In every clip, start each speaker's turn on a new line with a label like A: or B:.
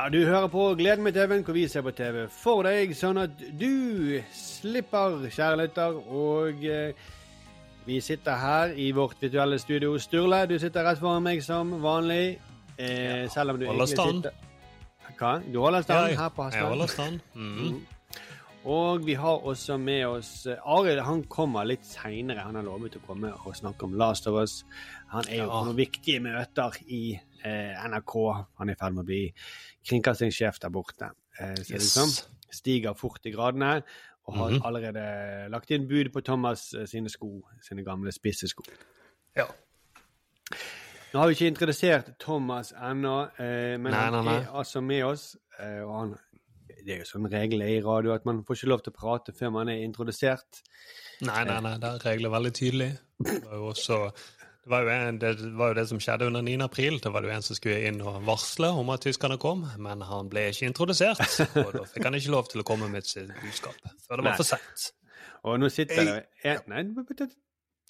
A: Ja, Du hører på Gleden med TV-en, hvor vi ser på TV for deg, sånn at du slipper, kjære lytter. Og eh, vi sitter her i vårt virtuelle studio. Sturle, du sitter rett foran meg som vanlig. Eh, selv om du
B: holder stand.
A: sitter Hva? Du holder stand her på
B: jeg holder stand. Mm.
A: Og vi har også med oss eh, Arild. Han kommer litt seinere. Han har lovet å komme og snakke om Last of Us. Han er jo
B: Ja.
A: på noen viktige møter i eh, NRK. Han er i ferd med å bli kringkastingssjef der borte. Eh,
B: Yes.
A: Sånn. Stiger fort i gradene. Og har
B: Mhm.
A: allerede lagt inn bud på Thomas eh, sine sko. Sine gamle spisse sko.
B: Ja.
A: Nå har vi ikke introdusert Thomas ennå, eh, men
B: Nei,
A: han
B: nei, han
A: er altså med oss. Eh, og han, det er jo sånn regel i radio at man får ikke lov til å prate før man er introdusert.
B: Nei, nei, nei, der er reglene veldig tydelige. Det var jo også det var jo, en, det var jo det som skjedde under 9. april. Det var det jo en som skulle inn og varsle om at tyskerne kom, men han ble ikke introdusert. Og da fikk han ikke lov til å komme med sitt budskap før det var for sent.
A: Og nå sitter
C: Jeg-
A: det en, Nei, det- det-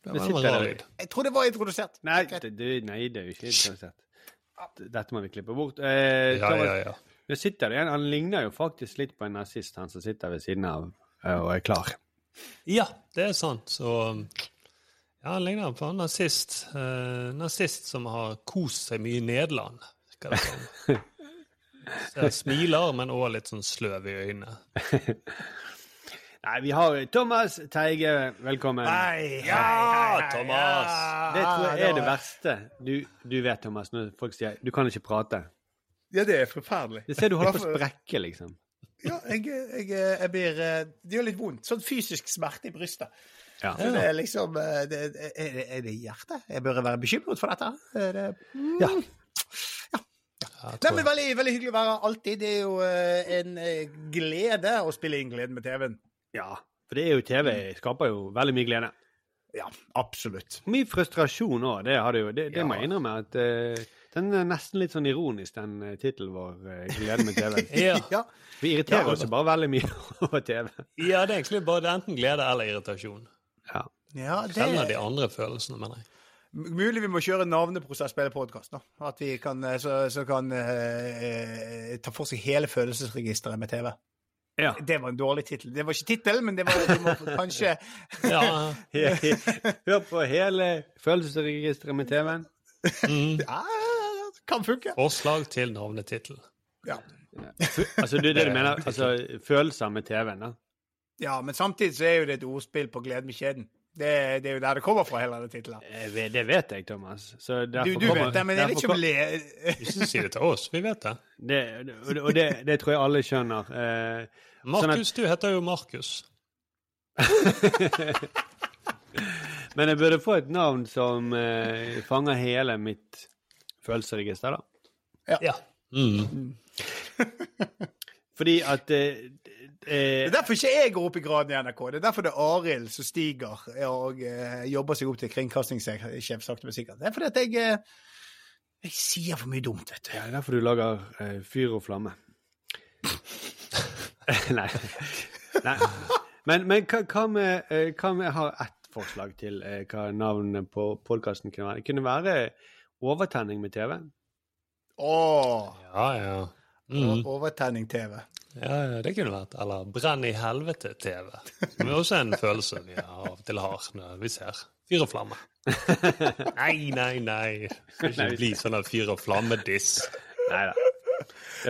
B: Det
A: nå
B: var en lyd.
C: Jeg tror det var introdusert.
A: Nei, det, nei, det er jo ikke introdusert. Dette må vi klippe bort. Eh,
B: Ja, ja, ja.
A: Nå sitter det en. Han ligner jo faktisk litt på en nazist, han som sitter ved siden av eh, og er klar.
B: Ja, det er sant. Så ja, han ligner på en nazist. Eh, nazist som har kost seg mye i Nederland. det. Så jeg smiler, men òg litt sånn sløv i øynene.
A: Nei, vi har Thomas Teige, velkommen.
C: Nei,
B: Ja, Thomas!
A: Det tror jeg er det verste du, du vet, Thomas, når folk sier du kan ikke prate.
C: Ja, det er forferdelig.
A: Det ser du holder på å sprekke, liksom.
C: Ja, jeg, jeg, jeg blir eh, Det gjør litt vondt. Sånn fysisk smerte i brystet.
A: Ja.
C: Så Det er liksom eh, det, er, det, er det hjertet? Jeg bør være bekymret for dette? Er det,
A: Ja.
C: ja.
B: Ja, Nei,
C: men veldig, veldig hyggelig å være alltid. Det er jo eh, en eh, glede å spille inn Gleden med TV-en.
A: ja. For det er jo TV skaper jo veldig mye glede.
C: Ja, absolutt.
A: Mye frustrasjon òg, det det, det. Det,
C: ja.
A: må jeg innrømme at uh, den er nesten litt sånn ironisk, den uh, tittelen vår, uh, 'Gleden med TV'.
B: Ja.
C: Ja.
A: Vi irriterer
B: Ja,
A: oss jo bare veldig mye over TV.
B: ja, det er egentlig bare enten glede eller irritasjon.
A: Ja.
C: Ja,
B: Selv av de andre følelsene, mener jeg.
C: Mulig vi må kjøre navneprosess på hele podkast, At vi kan, eh, så, så kan eh, eh, ta for seg hele følelsesregisteret med TV.
A: ja.
C: Det var en dårlig tittel. Det var ikke tittelen, men det var må kanskje
B: Ja,
A: Hør på hele følelsesregisteret med TV-en.
B: mm.
C: Ja, det kan funke.
B: Forslag til navnetittel.
C: Ja.
A: Altså, det er det du mener? Altså, følelser med TV-en, da?
C: Ja, men samtidig så er jo det et ordspill på gleden med kjeden. Det, det er jo der det kommer fra, hele den tittelen.
A: Det vet jeg, Thomas. Så
C: Du, du
A: kommer-
C: vet det, men jeg vet ikke om le...
B: Ikke si det til oss, vi vet det.
A: det, og det- Og det, det tror jeg alle skjønner. Eh,
B: Markus, du heter jo Markus.
A: men jeg burde få et navn som eh, fanger hele mitt følelsesregister, da.
B: Ja. Mm.
A: Fordi at eh,
C: Det
A: eh,
C: er derfor ikke jeg går opp i graden i NRK. Det er derfor det er Arild som stiger og eh, jobber seg opp til kringkastingssjef sakte, men sikkert. Det er fordi at jeg eh, jeg sier for mye dumt, vet du.
A: ja, Det er derfor du lager eh, fyr og flamme. Nei. Nei. Men, men hva, hva med eh, hva med Jeg har ett forslag til eh, hva navnet på podkasten kunne være. Det kunne være Overtenning med TV.
C: å
B: Ja, ja. Mm.
C: Overtenning-TV.
B: Ja, det kunne vært. Eller Brenn i helvete-TV. Som er også en følelse vi av og til har når vi ser fyr og flamme. Nei, nei, nei. Det skal ikke bli sånn en fyr og flamme-diss.
A: Nei da.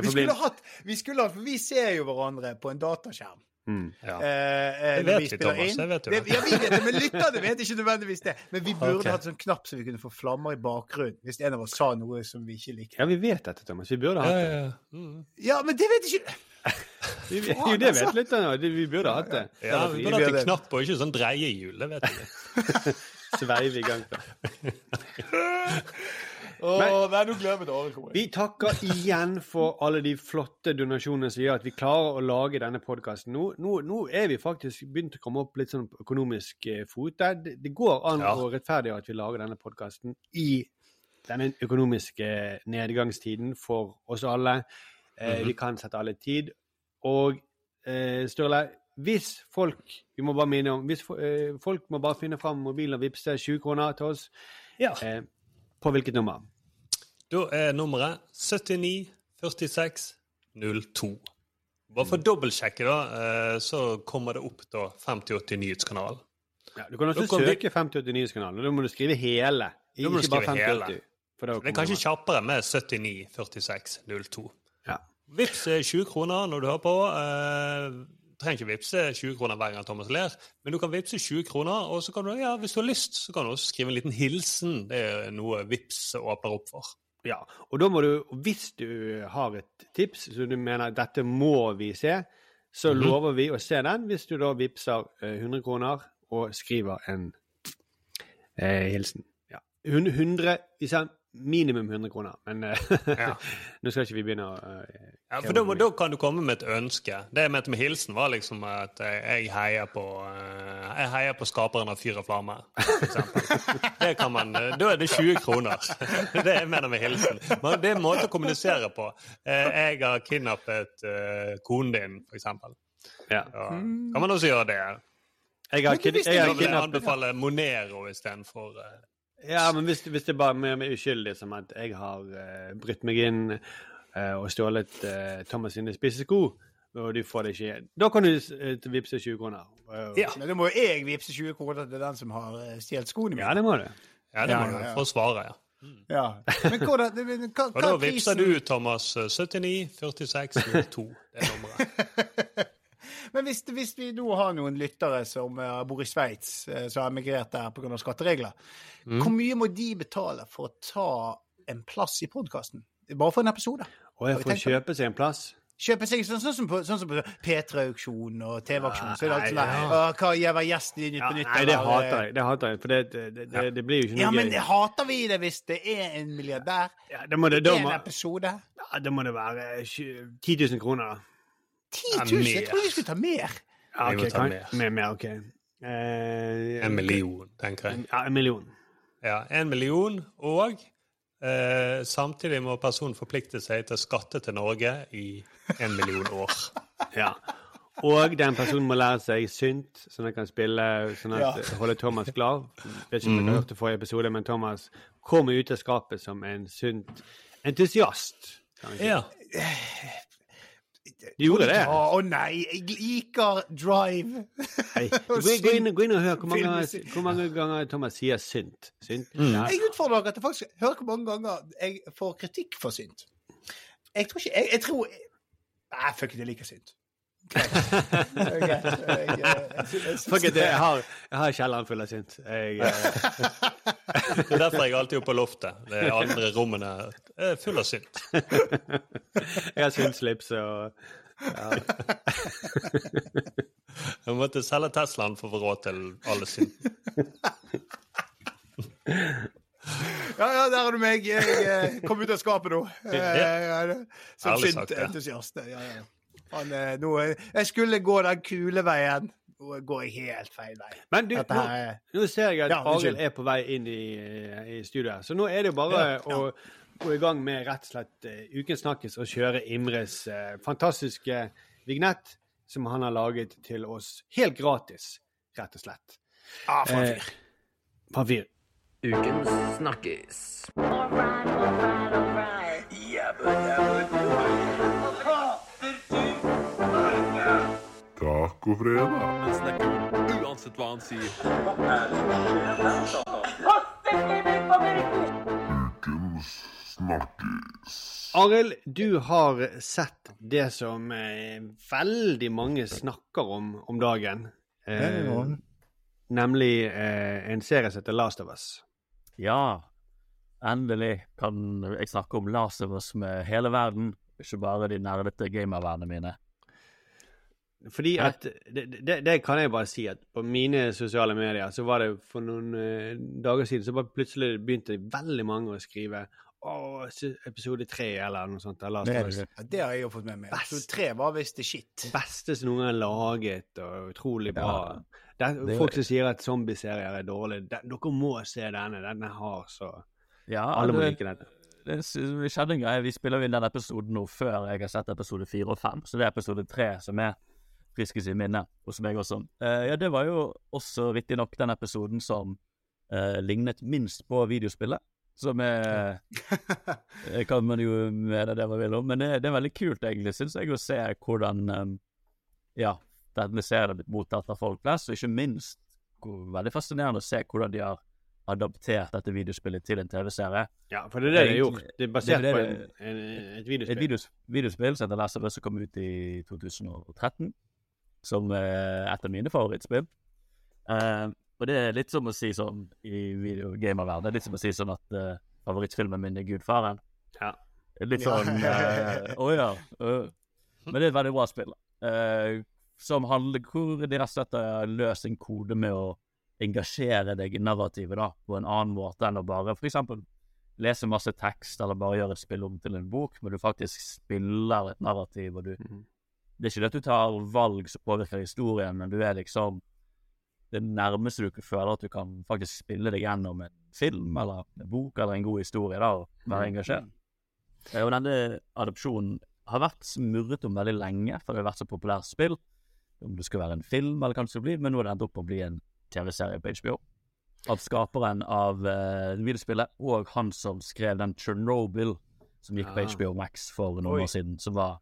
C: Vi skulle hatt vi skulle for vi ser jo hverandre på en dataskjerm.
A: mm.
B: Ja.
C: Eh, eh,
B: Det vet
C: vi
B: vi, Thomas,
C: inn.
B: det vet jo
C: Det, ja, vi vet det, men lytterne vet ikke nødvendigvis det. Men vi burde
B: okay.
C: hatt sånn knapp så vi kunne få flammer i bakgrunnen hvis en av oss sa noe som vi ikke likte.
A: Ja, vi vet dette, Thomas. Vi burde hatt det.
B: ja, ja. Mm.
C: Ja, men det vet ikke
A: Vi, vi, jo, det vet lytterne. det- Vi burde hatt det.
B: ja vi burde hatt en knapp og ikke sånn dreiehjul. Det vet vi.
A: Sveive i gang.
C: Åh, nei, nå gleder jeg til Arild.
A: Vi takker igjen for alle de flotte donasjonene som gjør at vi klarer å lage denne podkasten. Nå, nå, nå er vi faktisk begynt å komme opp litt sånn økonomisk eh, fot. Det, det går an
B: Ja.
A: å rettferdiggjøre at vi lager denne podkasten i denne økonomiske nedgangstiden for oss alle. Eh, Vi kan sette alle tid. Og eh, Sturle, hvis folk vi må bare minne om, hvis eh, folk må bare finne fram mobilen og vippse 20 kroner til oss,
B: Ja.
A: eh, på hvilket nummer?
B: Da er nummeret 79 46 02. Bare for å dobbeltsjekke, da, eh, så kommer det opp da 5080 Nyhetskanalen.
A: Ja, du kan også
B: kan vi-
A: søke 5080 Nyhetskanalen, og da må du skrive hele.
B: Du
A: ikke bare
B: skrive hele.
A: For
B: Det er kanskje kjappere med 79 46 02.
A: Ja.
B: Vips er 20 kroner når du hører på. Eh, trenger ikke vippse 20 kroner hver gang Thomas ler, men du kan vippse 20 kroner, og så kan du, ja, hvis du har lyst, så kan du også skrive en liten hilsen. Det er noe Vips åpner opp for.
A: Ja, og da må du, hvis du har et tips så du mener dette må vi se, så
B: Mhm.
A: lover vi å se den hvis du da vippser eh, 100 kroner og skriver en eh, hilsen. Ja. Hun- 100, vi sa minimum 100 kroner, men eh,
B: Ja.
A: nå skal ikke vi begynne å uh,
B: Ja, for da, da kan du komme med et ønske. Det jeg mente med hilsen, var liksom at jeg heier på uh, Jeg heier på skaperen av Fyr og flamme. Det kan man, eh, da er det 20 kroner. Det jeg mener med hilsen. Men det er en måte å kommunisere på. Eh, Jeg har kidnappet uh, konen din, for eksempel.
A: ja.
B: Da kan man også gjøre det.
A: Jeg har, kid, jeg har kidnappet
B: Monero istedenfor uh,
A: Ja, men hvis, hvis det bare er mer med uskyldig som at jeg har uh, brutt meg inn uh, og stjålet uh, Thomas sine spissesko, og du får det ikke igjen, da kan du uh, vippse 20 kroner. Eh,
B: Ja.
C: Men da må jo jeg vippse 20 kroner til den som har eh, stjålet skoene mine.
A: ja, det må du.
B: Ja, det må
C: ja,
B: du
C: ja.
B: få svare, ja.
C: Ja. Men hva, det- men hva,
B: Og da
C: er
B: vippser du, Thomas, eh, 79 46 02. Det er nummeret.
C: Men hvis, hvis vi nå har noen lyttere som eh, bor i Sveits, eh, som har emigrert der pga. skatteregler,
B: Mm.
C: hvor mye må de betale for å ta en plass i podkasten? Bare for en episode?
A: Og jeg får
C: det?
A: kjøpe seg en plass.
C: Kjøpe seg sånn, sånn som på, sånn som på P3-auksjon og TV-auksjon. Så er det alltid sånn der, «Å, Hva gir hver gjest i Nytt på Nytt?
A: nei, det hater
C: eh,
A: jeg. Det hater jeg, For det, det, det, det blir jo ikke noe gøy.
C: Ja, men
A: gøy.
C: hater vi det hvis det er en milliardær?
A: Ja, det må det, da,
C: En
A: må,
C: episode?
A: ja, da må det være 10 000 kroner, da.
C: 10 000? Jeg trodde vi skulle ta mer.
A: Ja,
B: må ta mer.
A: mer. Mer, ok. Eh,
B: En million, tenker jeg.
A: Ja, en million.
B: Ja, en million, og eh, samtidig må personen forplikte seg til å skatte til Norge i en million år.
A: Ja. Og den personen må lære seg synt, sånn at han kan spille sånn at
C: Ja.
A: holde Thomas glad. Vet ikke om dere hørte forrige episode, men Thomas kommer ut av skapet som en sunt entusiast. kan vi si.
B: Ja.
A: Du gjorde det?
C: Å Å nei, jeg liker Drive.
A: Nei. Gå, inn, gå inn og hør hvor mange, hvor mange ganger Thomas sier synt. synt. Ja.
C: Jeg utfordrer dere til faktisk Hør hvor mange ganger jeg får kritikk for synt. Jeg tror ikke Jeg, jeg tror Nei, fuck it, jeg liker synt. Greit. Jeg, jeg, jeg, jeg,
A: Fuck it, jeg har, jeg har kjelleren full av synt. Jeg, eh,
B: Det er derfor jeg alltid er oppe på loftet. Det andre rommene er full av synt.
A: jeg har syntslips og ja.
B: Jeg måtte selge Teslaen for å få råd til alle synt.
C: Ja, ja, der har du meg. Jeg eh, kom ut av skapet nå. Eh, Som syntentusiast. Ja, ja. Han, eh, nå, eh, jeg skulle gå den kule veien. Nå går jeg helt feil vei.
A: Men du, nå, nå ser jeg at
C: Ja.
A: Arild er på vei inn i, i studio så nå er det jo bare
C: Ja, ja.
A: å gå i gang med rett og slett uh, Ukens snakkes og kjøre Imres uh, fantastiske vignett som han har laget til oss helt gratis, rett og slett.
C: ah, for en
A: Eh,
C: fyr.
A: right, all right,
D: all snakkis.
E: Tacofredag.
D: snakker uansett hva han sier.
E: Ukens snakkis.
A: Arild, du har sett det som eh, veldig mange snakker om om dagen. Eh, nemlig eh, en serie som heter Last of Us.
F: Ja, endelig kan jeg snakke om Last of Us med hele verden, ikke bare de nerdete gamervennene mine.
A: Fordi at det, det, det kan jeg bare si at på mine sosiale medier så var det for noen uh, dager siden så bare plutselig begynte veldig mange å skrive å, episode tre eller noe sånt. Eller,
F: Det det.
C: Ja, det har jeg jo fått med meg.
A: Best.
C: Episode tre var visst det shit.
A: beste som noen har laget, og utrolig bra.
F: Ja.
A: Det
F: Det
A: folk som sier at zombieserier er dårlige, de, dere må se denne. Denne har så
F: Ja,
A: Alle må like denne
F: det skjedde en greie. Vi spiller jo inn den episoden nå før jeg har sett episode fire og fem, så det er episode tre som er friskest i minnet hos meg også. Eh, ja, det var jo også riktignok den episoden som eh, lignet minst på videospillet. Som er kan man jo mene det man vil om, men det, det er veldig kult, egentlig, syns jeg, å se hvordan um, ja, denne serien har blitt mottatt av folk flest, og ikke minst hvor, veldig fascinerende å se hvordan de har adaptert dette videospillet til en TV-serie.
A: Ja, for det er det de har gjort. Det er basert
F: det er
A: på en, en, et
F: Et
A: videospill.
F: videos, videospill som heter Last of Us, som kom ut i 2013, som er et av mine favorittspill. Uh, og det er litt som å si sånn i videogamerverdenen. det er litt som å si sånn at uh, favorittfilmen min er Gudfaren.
A: Ja.
F: Litt
C: sånn
F: sånn uh, oh, ja. Men det er et veldig bra spill. eh, som handler hvor de rett og slett har løst en kode med å engasjere deg i narrativet da, på en annen måte enn å bare eksempel lese masse tekst eller bare gjøre et spill om til en bok, men du faktisk spiller et narrativ, og du
A: Mhm.
F: Det er ikke det at du tar valg som påvirker historien, men du er liksom det nærmeste du ikke føler at du kan faktisk spille deg gjennom en film eller en bok eller en god historie, da, og være engasjert. Eh, Og denne adopsjonen har vært smurret om veldig lenge, for det har vært så populært spill. Om det skal være en film eller hva det skulle bli, men nå har det endt opp å bli en TV-serie på HBO. Av skaperen av uh, videospillet, og han som skrev den Chernobyl, som gikk på
A: Ah.
F: HBO Max for noen
A: Oi.
F: år siden, som var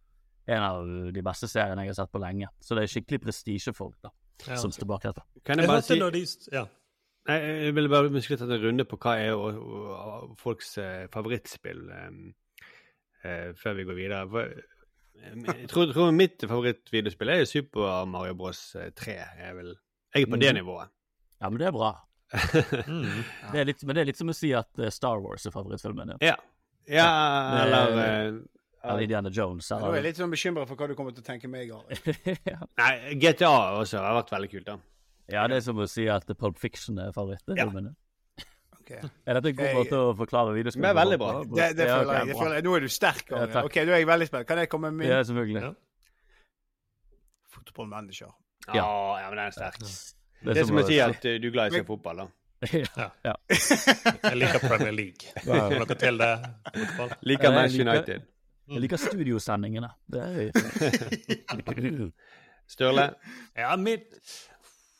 F: en av de beste seriene jeg har sett på lenge. Så det er skikkelig prestisjefolk da,
B: Ja.
F: som står bak dette.
A: Kan
B: Jeg
A: jeg bare si
B: når de Ja.
A: Nei, jeg ville bare ønske en runde på hva er og, og, og folks eh, favorittspill um, eh, før vi går videre. For, jeg tror, tror mitt favorittvideospill er Super Mario Bros. 3. Jeg, er vel, jeg er på det
F: Mhm.
A: nivået.
F: Ja, men det er bra.
B: Mm.
F: Det er litt, men det er litt som å si at eh, Star Wars er favorittfilmen din.
A: ja. ja,
F: ja.
A: eller eh,
F: Eller Indiana Jones.
C: Nå er jeg litt sånn bekymra for hva du kommer til å tenke meg,
F: ja.
A: Nei, GTA også har vært veldig kult, da.
F: ja, det er som å si at Pulp Fiction er favorittfilmen din.
C: Okay.
F: Er dette en god
C: Jeg-
F: måte å forklare videospill
A: Det er veldig bra.
C: Det, det
F: Ja,
C: føler jeg. Det føler jeg. Nå er du sterk,
F: Ja,
C: ok, nå er jeg veldig spent. Kan jeg komme med min
F: Ja, selvfølgelig.
B: Ja.
C: fotballmanager?
A: Ja, ja, men den er sterk.
F: Det
A: er som å si at eh, du er glad i å se fotball, da.
F: ja. ja.
B: Jeg liker Premier League. Får dere til det? Fotball?
A: Liker Manchester United.
F: Jeg liker studiosendingene. Det er
A: Sturle?
B: Ja, mitt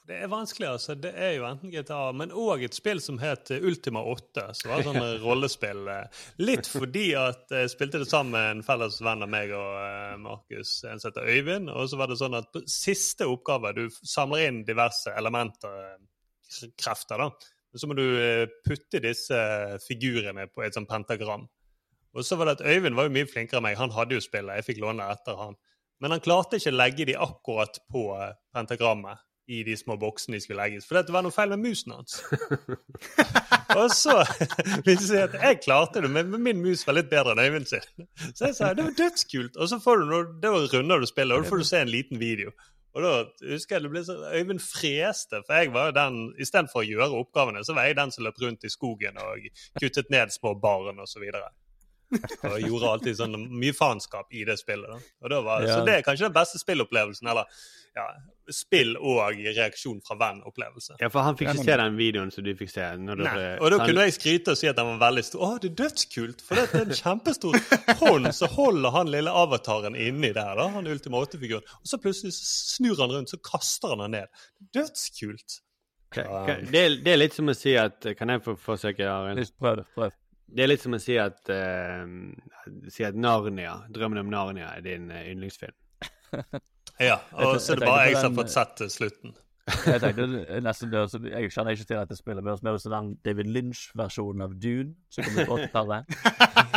B: Det er vanskelig, altså. Det er jo enten GTA, men òg et spill som het Ultima 8, som var sånn eh, rollespill. eh, Litt fordi at jeg spilte det sammen med en felles venn av meg og eh, Markus, en som heter Øyvind. Og så var det sånn at på siste oppgave Du samler inn diverse elementer, eh, krefter, da. Så må du eh, putte disse figurene på et sånt pentagram. Og så var det at Øyvind var jo mye flinkere enn meg. Han hadde jo spillet. Jeg fikk låne etter han. Men han klarte ikke å legge de akkurat på eh, pentagrammet i de små boksene de skulle legges. For det var noe feil med musen hans. og så vil jeg si at jeg klarte det, men min mus var litt bedre enn Øyvind sin. Så jeg sa det var dødskult. Og så får du noe, det var runder du spiller, og da får du se en liten video. Og da husker jeg det ble så Øyvind freste, for jeg var jo den istedenfor å gjøre oppgavene, så var jeg den som løp rundt i skogen og kuttet ned små barn og så. Og gjorde alltid sånn mye faenskap i det spillet. Da. Og det var,
F: Ja.
B: Så det er kanskje den beste spillopplevelsen. Eller ja, spill og reaksjon fra venn-opplevelse.
A: Ja, for han fikk ikke se den videoen som du fikk se. Når
B: Nei.
A: dere,
B: Og da
A: han-
B: kunne jeg skryte og si at den var veldig stor. Å, det er dødskult! For det er en kjempestor hånd som holder han lille avataren inni der, da, han Ultima 8-figuren. Og så plutselig snur han rundt, så kaster han den ned. Dødskult!
A: Okay. Um, det, det er litt som å si at Kan jeg få forsøke, Arild?
F: Prøv det. Prøv.
A: Det er litt som å si at uh, Si at Narnia, 'Drømmen om Narnia', er din uh, yndlingsfilm.
B: Ja, og så er det bare jeg som har fått sett til slutten.
F: Jeg tenkte nesten det, så Jeg kjenner ikke til at det men det er mer som den David Lynch-versjonen av Dune som kom ut på 80-tallet.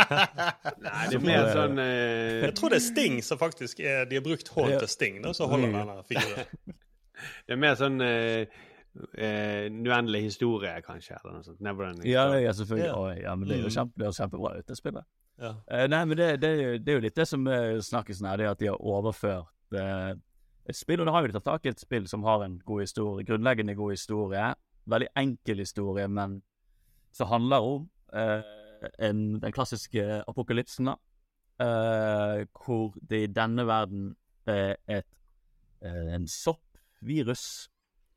A: Nei, det er mer sånn uh...
B: Jeg tror det er Sting som faktisk er De har brukt hånd til Sting, da, så holder
F: den
B: her figuren.
A: Det er mer sånn eh, eh, uendelig historie, kanskje, eller noe sånt. Neverending
F: Ja, ja, selvfølgelig. Yeah. Ja, men det er jo
B: Mm.
F: kjempe, det kjempebra ut, det spillet.
B: Ja.
F: Eh, nei, men det, det, det er jo litt det som snakkes snakkesen her, det at de har overført eh, et spill, og nå har jo de tatt tak i et spill som har en god historie, grunnleggende god historie, veldig enkel historie, men som handler om eh, en, den klassiske apokalypsen, da. Eh, hvor det i denne verden er et, eh, en soppvirus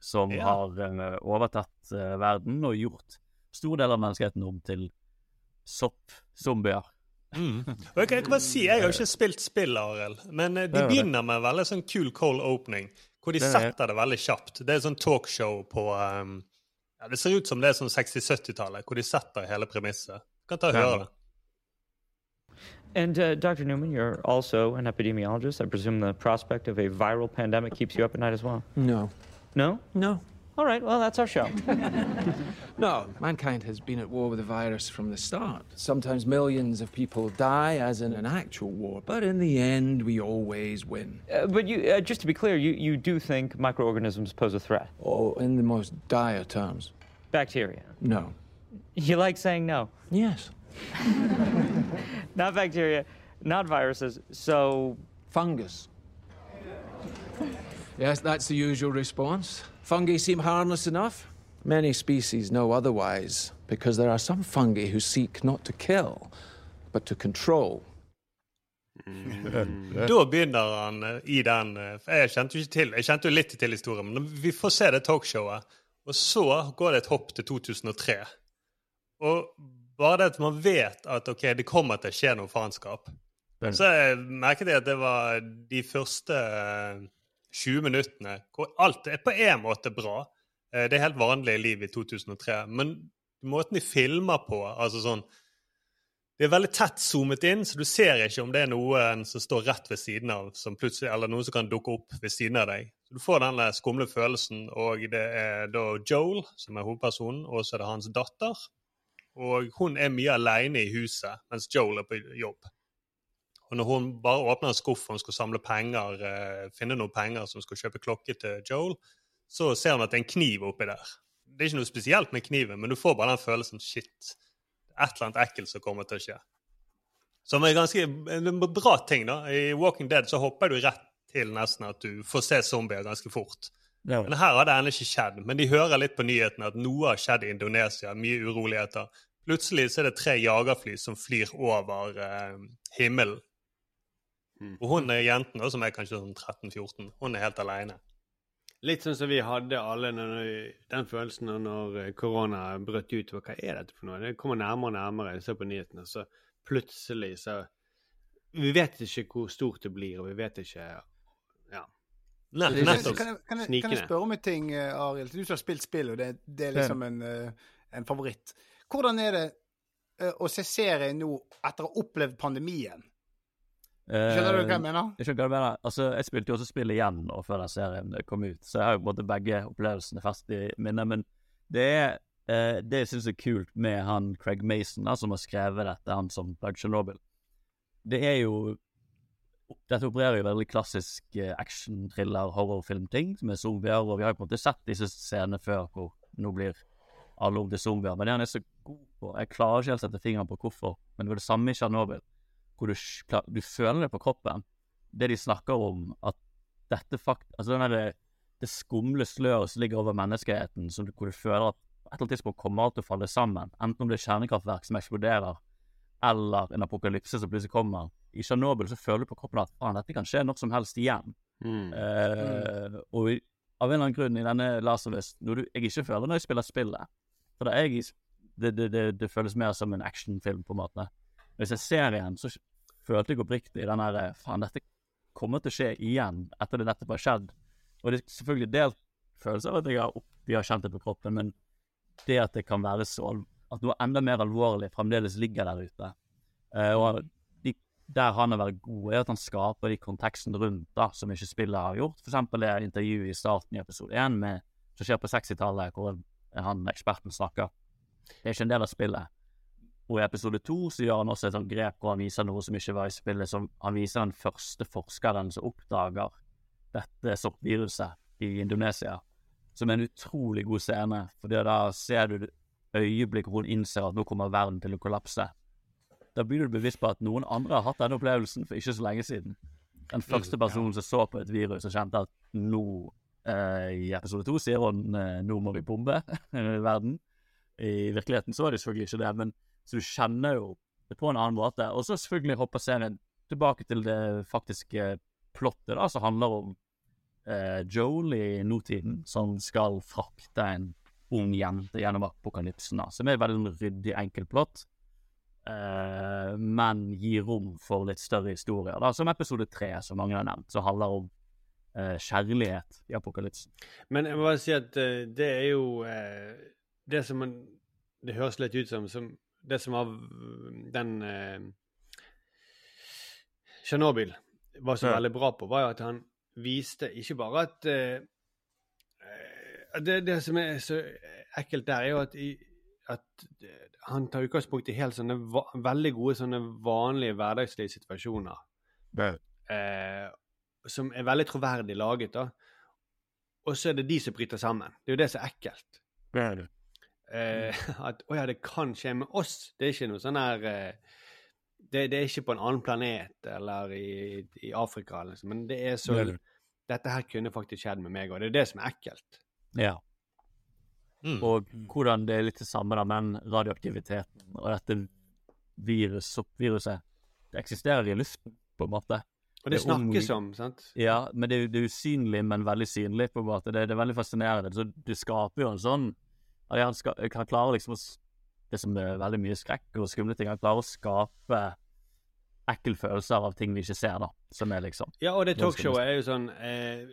F: som
B: Ja.
F: har eh, overtatt eh, verden og gjort stor del av menneskeheten om til soppzombier.
B: Mm. Og jeg, kan- ikke bare si, jeg har ikke spilt spill, Arild, men eh,
F: Det
B: de
F: er
B: begynner med en veldig sånn cool cold opening, hvor de
F: Det er
B: setter det veldig kjapt. Det er sånn talkshow på um, ja, Det ser ut som det er sånn 60-70-tallet, hvor de setter hele premisset. Du kan ta og høre
F: det.
G: And uh, Dr. Newman, you're also an epidemiologist. I presume the prospect of a viral pandemic keeps you up at night as well.
H: No.
G: No?
H: No.
G: All right, well, that's our show.
H: No, mankind has been at war with the virus from the start. Sometimes millions of people die, as in an actual war, but in the end, we always win.
G: Uh, but you, uh, just to be clear, you, you do think microorganisms pose a threat?
H: Oh, in the most dire terms.
G: Bacteria.
H: No.
G: You like saying no?
H: Yes.
G: Not bacteria, not viruses. So,
H: Fungus. Yes, that's the usual response. Fungi seem harmless enough. Many species know otherwise, because there are some fungi who seek not to kill, but to control.
B: Da begynner han eh, i den eh, for Jeg kjente jo ikke til Jeg kjente jo litt til historien, men vi får se det talkshowet. Og så går det et hopp til 2003. Og bare det at man vet at ok, det kommer til å skje noe faenskap Så jeg merket jeg at det var de første eh, 20 minuttene hvor alt er på en måte bra. Eh, Det er helt vanlig liv i 2003. Men måten de filmer på altså sånn, Det er veldig tett zoomet inn, så du ser ikke om det er noen som står rett ved siden av, eller noen som kan dukke opp ved siden av deg. Du får den skumle følelsen, og det er da Joel som er hovedpersonen, og så er det hans datter. Og hun er mye aleine i huset mens Joel er på jobb. Og når hun bare åpner en skuff og hun skal samle penger, eh, finne noen penger som skal kjøpe klokke til Joel, så ser hun at det er en kniv oppi der. Det er ikke noe spesielt med kniven, men du får bare den følelsen shit, et eller annet ekkelt som kommer til å skje. Som er ganske en bra ting, da. I Walking Dead så hopper du rett til nesten at du får se zombier ganske fort.
F: Er
B: Men her har det ennå ikke skjedd. Men de hører litt på nyhetene at noe har skjedd i Indonesia. Mye uroligheter. Plutselig så er det tre jagerfly som flyr over eh, himmelen. Og hun er jenten, da, som er kanskje sånn 13-14, hun er helt aleine.
A: Litt sånn som vi hadde alle når, den følelsen når eh, korona brøt ut. Hva er dette for noe? Det kommer nærmere og nærmere. Jeg ser på nyhetene, så plutselig så Vi vet ikke hvor stort det blir, og vi vet ikke Ja.
B: Nei,
C: Kan jeg,
B: nettopp.
C: kan, jeg, kan, jeg, kan jeg spørre om en ting, eh, Arild? Du som har spilt spill, og det, det er liksom en, eh, en favoritt. Hvordan er det å se serie nå etter å ha opplevd pandemien? Skjønner du hva jeg mener?
F: Jeg skjønner hva jeg mener. Altså, jeg spilte jo også spill igjen nå før den serien kom ut, så jeg har jo på en måte begge opplevelsene fest i minnet. Men det er eh, det jeg syns er kult med han Craig Mason, da, som har skrevet dette, han som lagde Chernobyl. Det er jo Dette opererer jo veldig klassisk eh, action-thriller, horrorfilm-ting, med zombier, og vi har jo på en måte sett disse scenene før hvor nå blir alle om til zombier. Men det han er så god på Jeg klarer ikke helt å sette fingeren på hvorfor, men det var det samme i Tsjernobyl hvor du, du føler det på kroppen. Det de snakker om, at dette fakt... Altså den der, det skumle sløret som ligger over menneskeheten, som, du- hvor du føler at på et eller annet tidspunkt kommer alt til å falle sammen. Enten om det er kjernekraftverk som eksploderer, eller en apokalypse som plutselig kommer. I Tsjernobyl så føler du på kroppen at faen, dette kan skje når som helst igjen.
A: Mm.
F: Eh, og i, av en eller annen grunn i denne Last of Us, når du, jeg ikke føler når jeg spiller spillet For det, jeg, det, det, det, det føles mer som en actionfilm, på en måte. Hvis jeg ser igjen, så følte jeg oppriktig den derre Faen, dette kommer til å skje igjen etter det nettopp har skjedd. Og det er selvfølgelig delt følelse av at jeg har, vi har kjent det på kroppen, men det at det kan være så At noe enda mer alvorlig fremdeles ligger der ute. Eh, og de, der han har vært god, er at han skaper de konteksten rundt da, som ikke spillet har gjort. Eksempel det intervjuet i starten i episode 1 med, som skjer på 60-tallet, hvor han eksperten snakker. Det er ikke en del av spillet. Og i episode to så gjør han også et sånt grep hvor han viser noe som ikke var i spillet. Som han viser den første forskeren som oppdager dette soppviruset i Indonesia. Som er en utrolig god scene, for da ser du øyeblikk hvor hun innser at nå kommer verden til å kollapse. Da blir du bevisst på at noen andre har hatt denne opplevelsen for ikke så lenge siden. Den første personen som så på et virus og kjente at nå eh, I episode to sier hun eh, nå må vi bombe verden. I virkeligheten så var det selvfølgelig ikke det, men Så du kjenner jo det på en annen måte. Og så selvfølgelig hopper serien tilbake til det faktiske plottet, da, som handler om eh, Joel i nåtiden, som skal frakte en ung jente gjennom apokalypsen, da, som er veldig ryddig, enkel plott. Eh, men gir rom for litt større historier, da, som episode tre, som mange har nevnt, som handler om eh, kjærlighet i apokalypsen.
A: Men jeg må bare si at uh, det er jo uh, det som man Det høres litt ut som, som det som var den den eh, var så
F: Ja.
A: veldig bra på, var jo at han viste ikke bare at eh, eh, det, det som er så ekkelt der, er jo at, i, at eh, han tar utgangspunkt i helt sånne va veldig gode sånne vanlige hverdagslige situasjoner. Eh, som er veldig troverdig laget, da. Og så er det de som bryter sammen. Det er jo det som er ekkelt. Eh, at å ja, det kan skje med oss. Det er ikke noe sånn her eh, det, det er ikke på en annen planet eller i, i Afrika, liksom. men det er så
F: Det.
A: Dette her kunne faktisk skjedd med meg, og det er det som er ekkelt.
F: Ja.
B: Mm.
F: Og hvordan det er litt det samme da, med radioaktiviteten og dette virus, viruset Det eksisterer i luften, på en måte.
A: Og det
F: Det
A: snakkes om, sant?
F: Ja, men det det er usynlig, men veldig synlig, på en måte. Det, det er veldig fascinerende. Så det skaper jo en sånn Han, skal, han klarer liksom å Det som er veldig mye skrekk og skumle ting, han klarer å skape ekkel følelser av ting vi ikke ser, da. Som er liksom
A: Ja, og det talkshowet er jo sånn eh,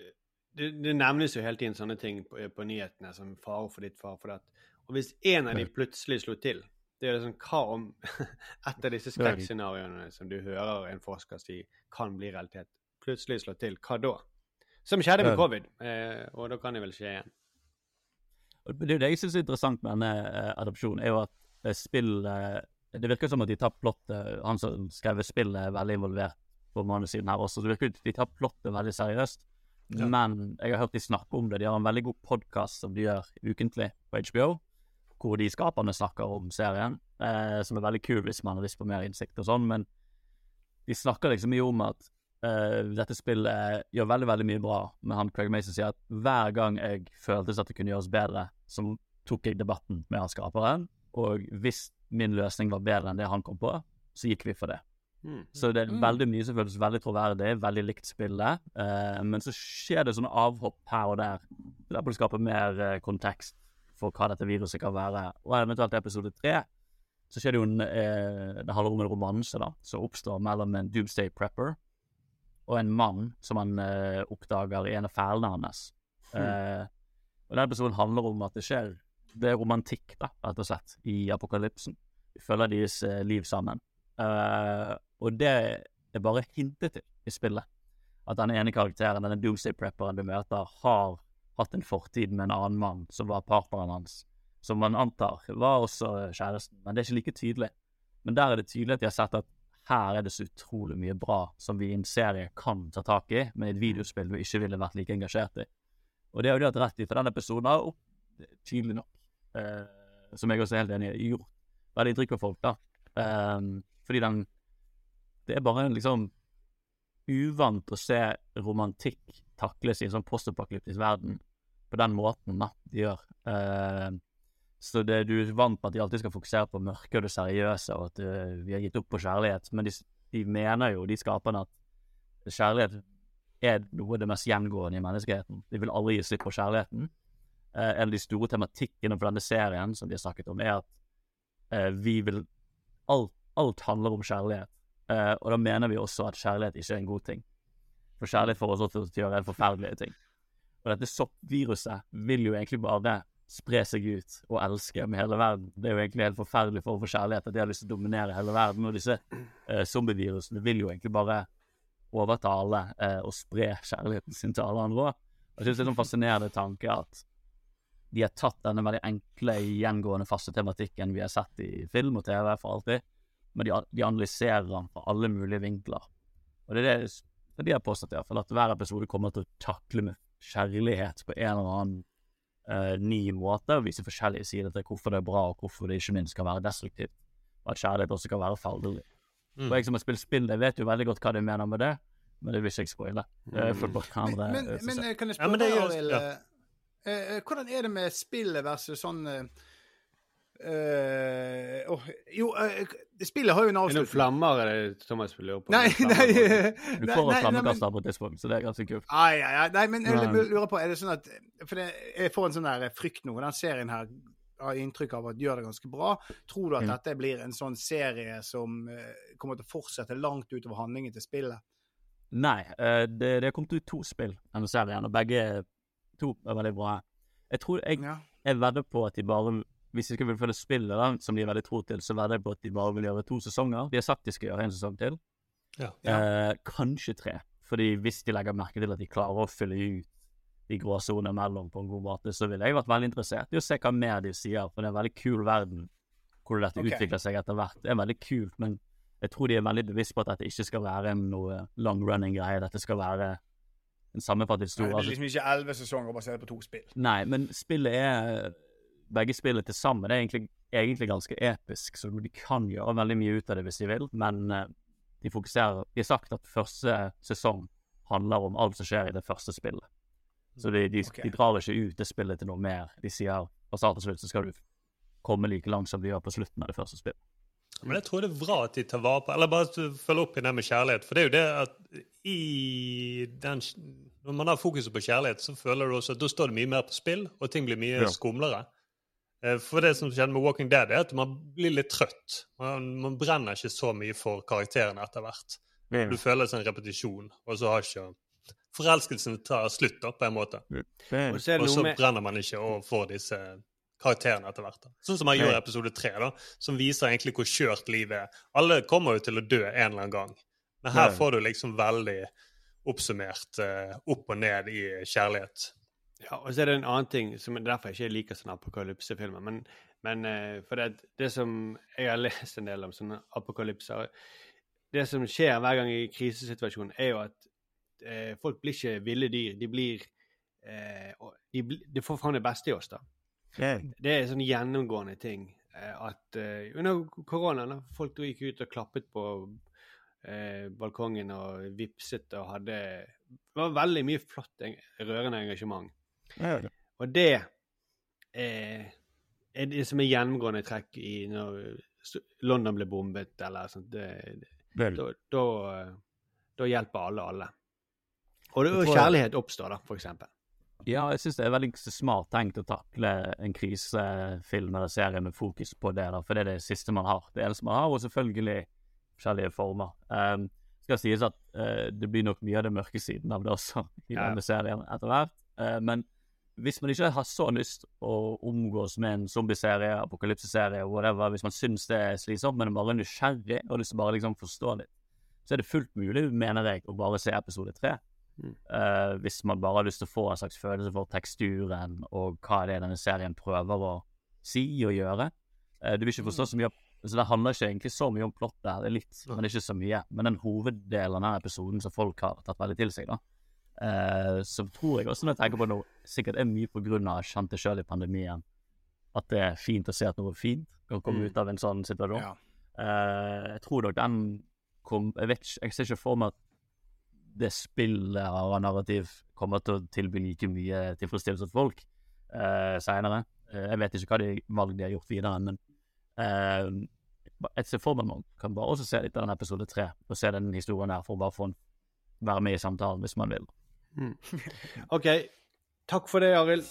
A: det, det nevnes jo hele tiden sånne ting på, på nyhetene som fare for ditt, fare for datt. Og hvis en av de plutselig slo til, det er liksom Hva om et av disse skrekkscenarioene som du hører en forsker si kan bli realitet, plutselig slår til, hva da? Som skjedde med covid, eh, og da kan det vel skje igjen.
F: Det er jo det jeg syns er interessant med denne eh, adopsjonen, er jo at eh, spill eh, Det virker som at de tar plottet Han som skrev spillet, er veldig involvert på manussiden her også. Så det virker ut de tar plottet veldig seriøst.
B: Ja.
F: Men jeg har hørt de snakke om det. De har en veldig god podkast som de gjør ukentlig på HBO, hvor de skaperne snakker om serien, eh, som er veldig kul hvis man har lyst på mer innsikt og sånn. Men de snakker liksom mye om at eh, dette spillet gjør veldig, veldig mye bra. Men han Craig Mason sier at hver gang jeg føltes at det kunne gjøres bedre, så tok jeg debatten med han skaperen. Og hvis min løsning var bedre enn det han kom på, så gikk vi for det.
A: Mm.
F: Så det er veldig mye som føles veldig troverdig, veldig likt spillet. Uh, men så skjer det sånne avhopp her og der. Der på å skape mer uh, kontekst for hva dette viruset kan være. Og eventuelt episode tre så skjer det jo en eh, Det handler om en romanse da, som oppstår mellom en doomsday prepper og en mann som han uh, oppdager i en av fælene hans. Uh, og den episoden handler om at det skjer Det er romantikk, da, rett og slett, i apokalypsen. Vi følger deres uh, liv sammen. Og det er bare hintet til i spillet. At den ene karakteren, denne doomsday prepperen du møter, har hatt en fortid med en annen mann som var partneren hans. Som man antar var også kjæresten, men det er ikke like tydelig. Men der er det tydelig at de har sett at her er det så utrolig mye bra som vi i en serie kan ta tak i, men i et videospill du ikke ville vært like engasjert i. Og det har de hatt rett i, for den episoden har tydelig nok, eh, som jeg også er helt enig i, gjort veldig inntrykk på folk, da. Ehm, fordi den Det er bare en liksom uvant å se romantikk takles i en sånn postapokalyptisk verden på den måten da, de gjør. Ehm, så det, du er vant med at de alltid skal fokusere på mørke og det seriøse, og at uh, vi har gitt opp på kjærlighet. Men de, de mener jo, de skaperne, at kjærlighet er noe av det mest gjengående i menneskeheten. De vil aldri gi slipp på kjærligheten. Uh, en av de store tematikkene for denne serien som de har snakket om, er at uh, vi vil alt, alt handler om kjærlighet. Og da mener vi også at kjærlighet ikke er en god ting. For kjærlighet får oss også til å gjøre en forferdelige ting. Og dette soppviruset vil jo egentlig bare spre seg ut og elske med hele verden. Det er jo egentlig helt forferdelig for å få kjærlighet at de har lyst til å dominere hele verden. Og disse eh, zombievirusene vil jo egentlig bare overta alle eh, og spre kjærligheten sin til alle andre òg. Jeg synes det er en sånn fascinerende tanke at de har tatt denne veldig enkle, gjengående, faste tematikken vi har sett i film og TV for alltid, men de, de analyserer den fra alle mulige vinkler. Og det er det, det de har påstått, i hvert fall, at hver episode kommer til å takle med kjærlighet på en eller annen eh, ny måte, og vise forskjellige sider til hvorfor det er bra, og hvorfor det ikke minst kan være destruktivt. Og at kjærlighet også kan være farlig.
B: Mm.
F: Og jeg som har spilt spill, jeg vet jo veldig godt hva de mener med det, men det vil ikke jeg spoile. Mm. bare
C: Men,
F: eh,
C: men eh, kan jeg spørre,
B: ja,
C: Arild,
B: ja.
C: uh, eh, hvordan er det med spillet versus sånn eh, Eh, oh, jo, uh, spillet har jo en avslutning.
A: Er det noen flammer er det Thomas lurer på?
C: Nei, nei,
F: Du får
C: nei,
F: flammekaster på tidspunkt, så det er ganske kult.
C: Ai, ai, ai. Nei, men jeg lurer på, er det sånn at For det, jeg får en sånn der frykt nå. Den serien her har inntrykk av at gjør det ganske bra. Tror du at
F: Mm.
C: dette blir en sånn serie som uh, kommer til å fortsette langt utover handlingen til spillet?
F: Nei, det, det er kommet ut to spill denne serien, og begge to er veldig bra. Jeg tror jeg,
C: Ja.
F: jeg vedder på at de bare Hvis de skal følge spillet, da, som de er veldig tro til, så vedder jeg på at de bare vil gjøre to sesonger. De har sagt de skal gjøre en sesong til.
B: Ja.
F: Eh, kanskje tre. Fordi hvis de legger merke til at de klarer å fylle ut de gråsonene mellom på en god måte, så ville jeg vært veldig interessert i å se hva mer de sier, for det er en veldig kul verden hvor dette
C: okay.
F: utvikler seg etter hvert. Det er veldig kult, men jeg tror de er veldig bevisst på at dette ikke skal være noe long running greie. Dette skal være en sammenfattet historie.
C: det er liksom ikke elleve sesonger basert på to spill.
F: Nei, men spillet er Begge spillene til sammen er egentlig, egentlig ganske episk, så de kan gjøre veldig mye ut av det hvis de vil, men eh, de fokuserer De har sagt at første sesong handler om alt som skjer i det første spillet. Så de, de,
C: okay.
F: de drar ikke ut det spillet til noe mer. De sier fra start til slutt så skal du komme like langt som de gjør på slutten av det første spillet.
B: Men jeg tror det er bra at de tar vare på Eller bare følge opp i det med kjærlighet. For det er jo det at i den Når man har fokuset på kjærlighet, så føler du også at da står det mye mer på spill, og ting blir mye
F: Ja.
B: skumlere. Eh, For det som skjedde med Walking Dead, er at man blir litt trøtt. Man, man brenner ikke så mye for karakterene etter hvert. Du føler det som en repetisjon, og så har ikke Forelskelsen tar slutt, da, på en måte.
A: Og så er
B: Og så
A: med
B: brenner man ikke og får disse karakterene etter hvert. da. Sånn som man gjør i episode tre, da, som viser egentlig hvor skjørt livet er. Alle kommer jo til å dø en eller annen gang, men her får du liksom veldig oppsummert uh, opp og ned i kjærlighet.
A: Ja, og så er det en annen ting som er derfor jeg ikke liker sånne apokalypsefilmer. Men, men eh, for det, det som jeg har lest en del om sånne apokalypser Det som skjer hver gang i krisesituasjonen, er jo at eh, folk blir ikke ville dyr. De blir eh, de, de får fram det beste i oss, da. Det er sånn gjennomgående ting. eh, At eh, under koronaen da, folk gikk ut og klappet på eh, balkongen og vipset og hadde Det var veldig mye flott, rørende engasjement. Og det er, er det som er gjennomgående trekk i når London ble bombet eller sånt. Det,
F: det,
A: da, da, eh, da hjelper alle alle. Og, det,
F: Jeg
A: og kjærlighet oppstår, da, for eksempel.
F: Ja, jeg syns det er veldig smart tenkt å takle en krisefilm eller serie med fokus på det, da, for det er det siste man har. Det eneste man har, og selvfølgelig forskjellige former. Um, skal sies at uh, det blir nok mye av det mørke siden av det også i
A: Ja.
F: denne serien etter hvert. uh, men hvis man ikke har så lyst å omgås med en zombieserie, apokalypseserie, whatever, hvis man syns det er slitsomt, men er bare nysgjerrig og lyst til bare liksom forstå litt, så er det fullt mulig, mener jeg, å bare se episode tre.
A: Mm.
F: Uh, hvis man bare har lyst til å få en slags følelse for teksturen og hva det er denne serien prøver å si og gjøre. Uh, du vil ikke forstå så mye så Det handler ikke egentlig så mye om plottet, her, er litt, men ikke så mye. Men den hoveddelen av denne episoden som folk har tatt veldig til seg, da, eh, som tror jeg også når jeg tenker på noe, sikkert er mye av kjente sjøl i pandemien, at det er fint å se at noe er fint kan komme
A: Mm.
F: ut av en sånn situasjon.
C: Ja.
F: Eh, jeg tror nok den kom Jeg vet ikke, jeg ser ikke for meg at det spillet av narrativ kommer til å tilby like mye tilfredsstillelse til folk uh, seinere. jeg vet ikke hva de valg de har gjort videre, men eh, jeg ser for meg man kan bare også se litt av den episode tre, og se den historien her, for å bare få en, være med i samtalen hvis man vil.
A: Mm. OK. Takk for det, Arild.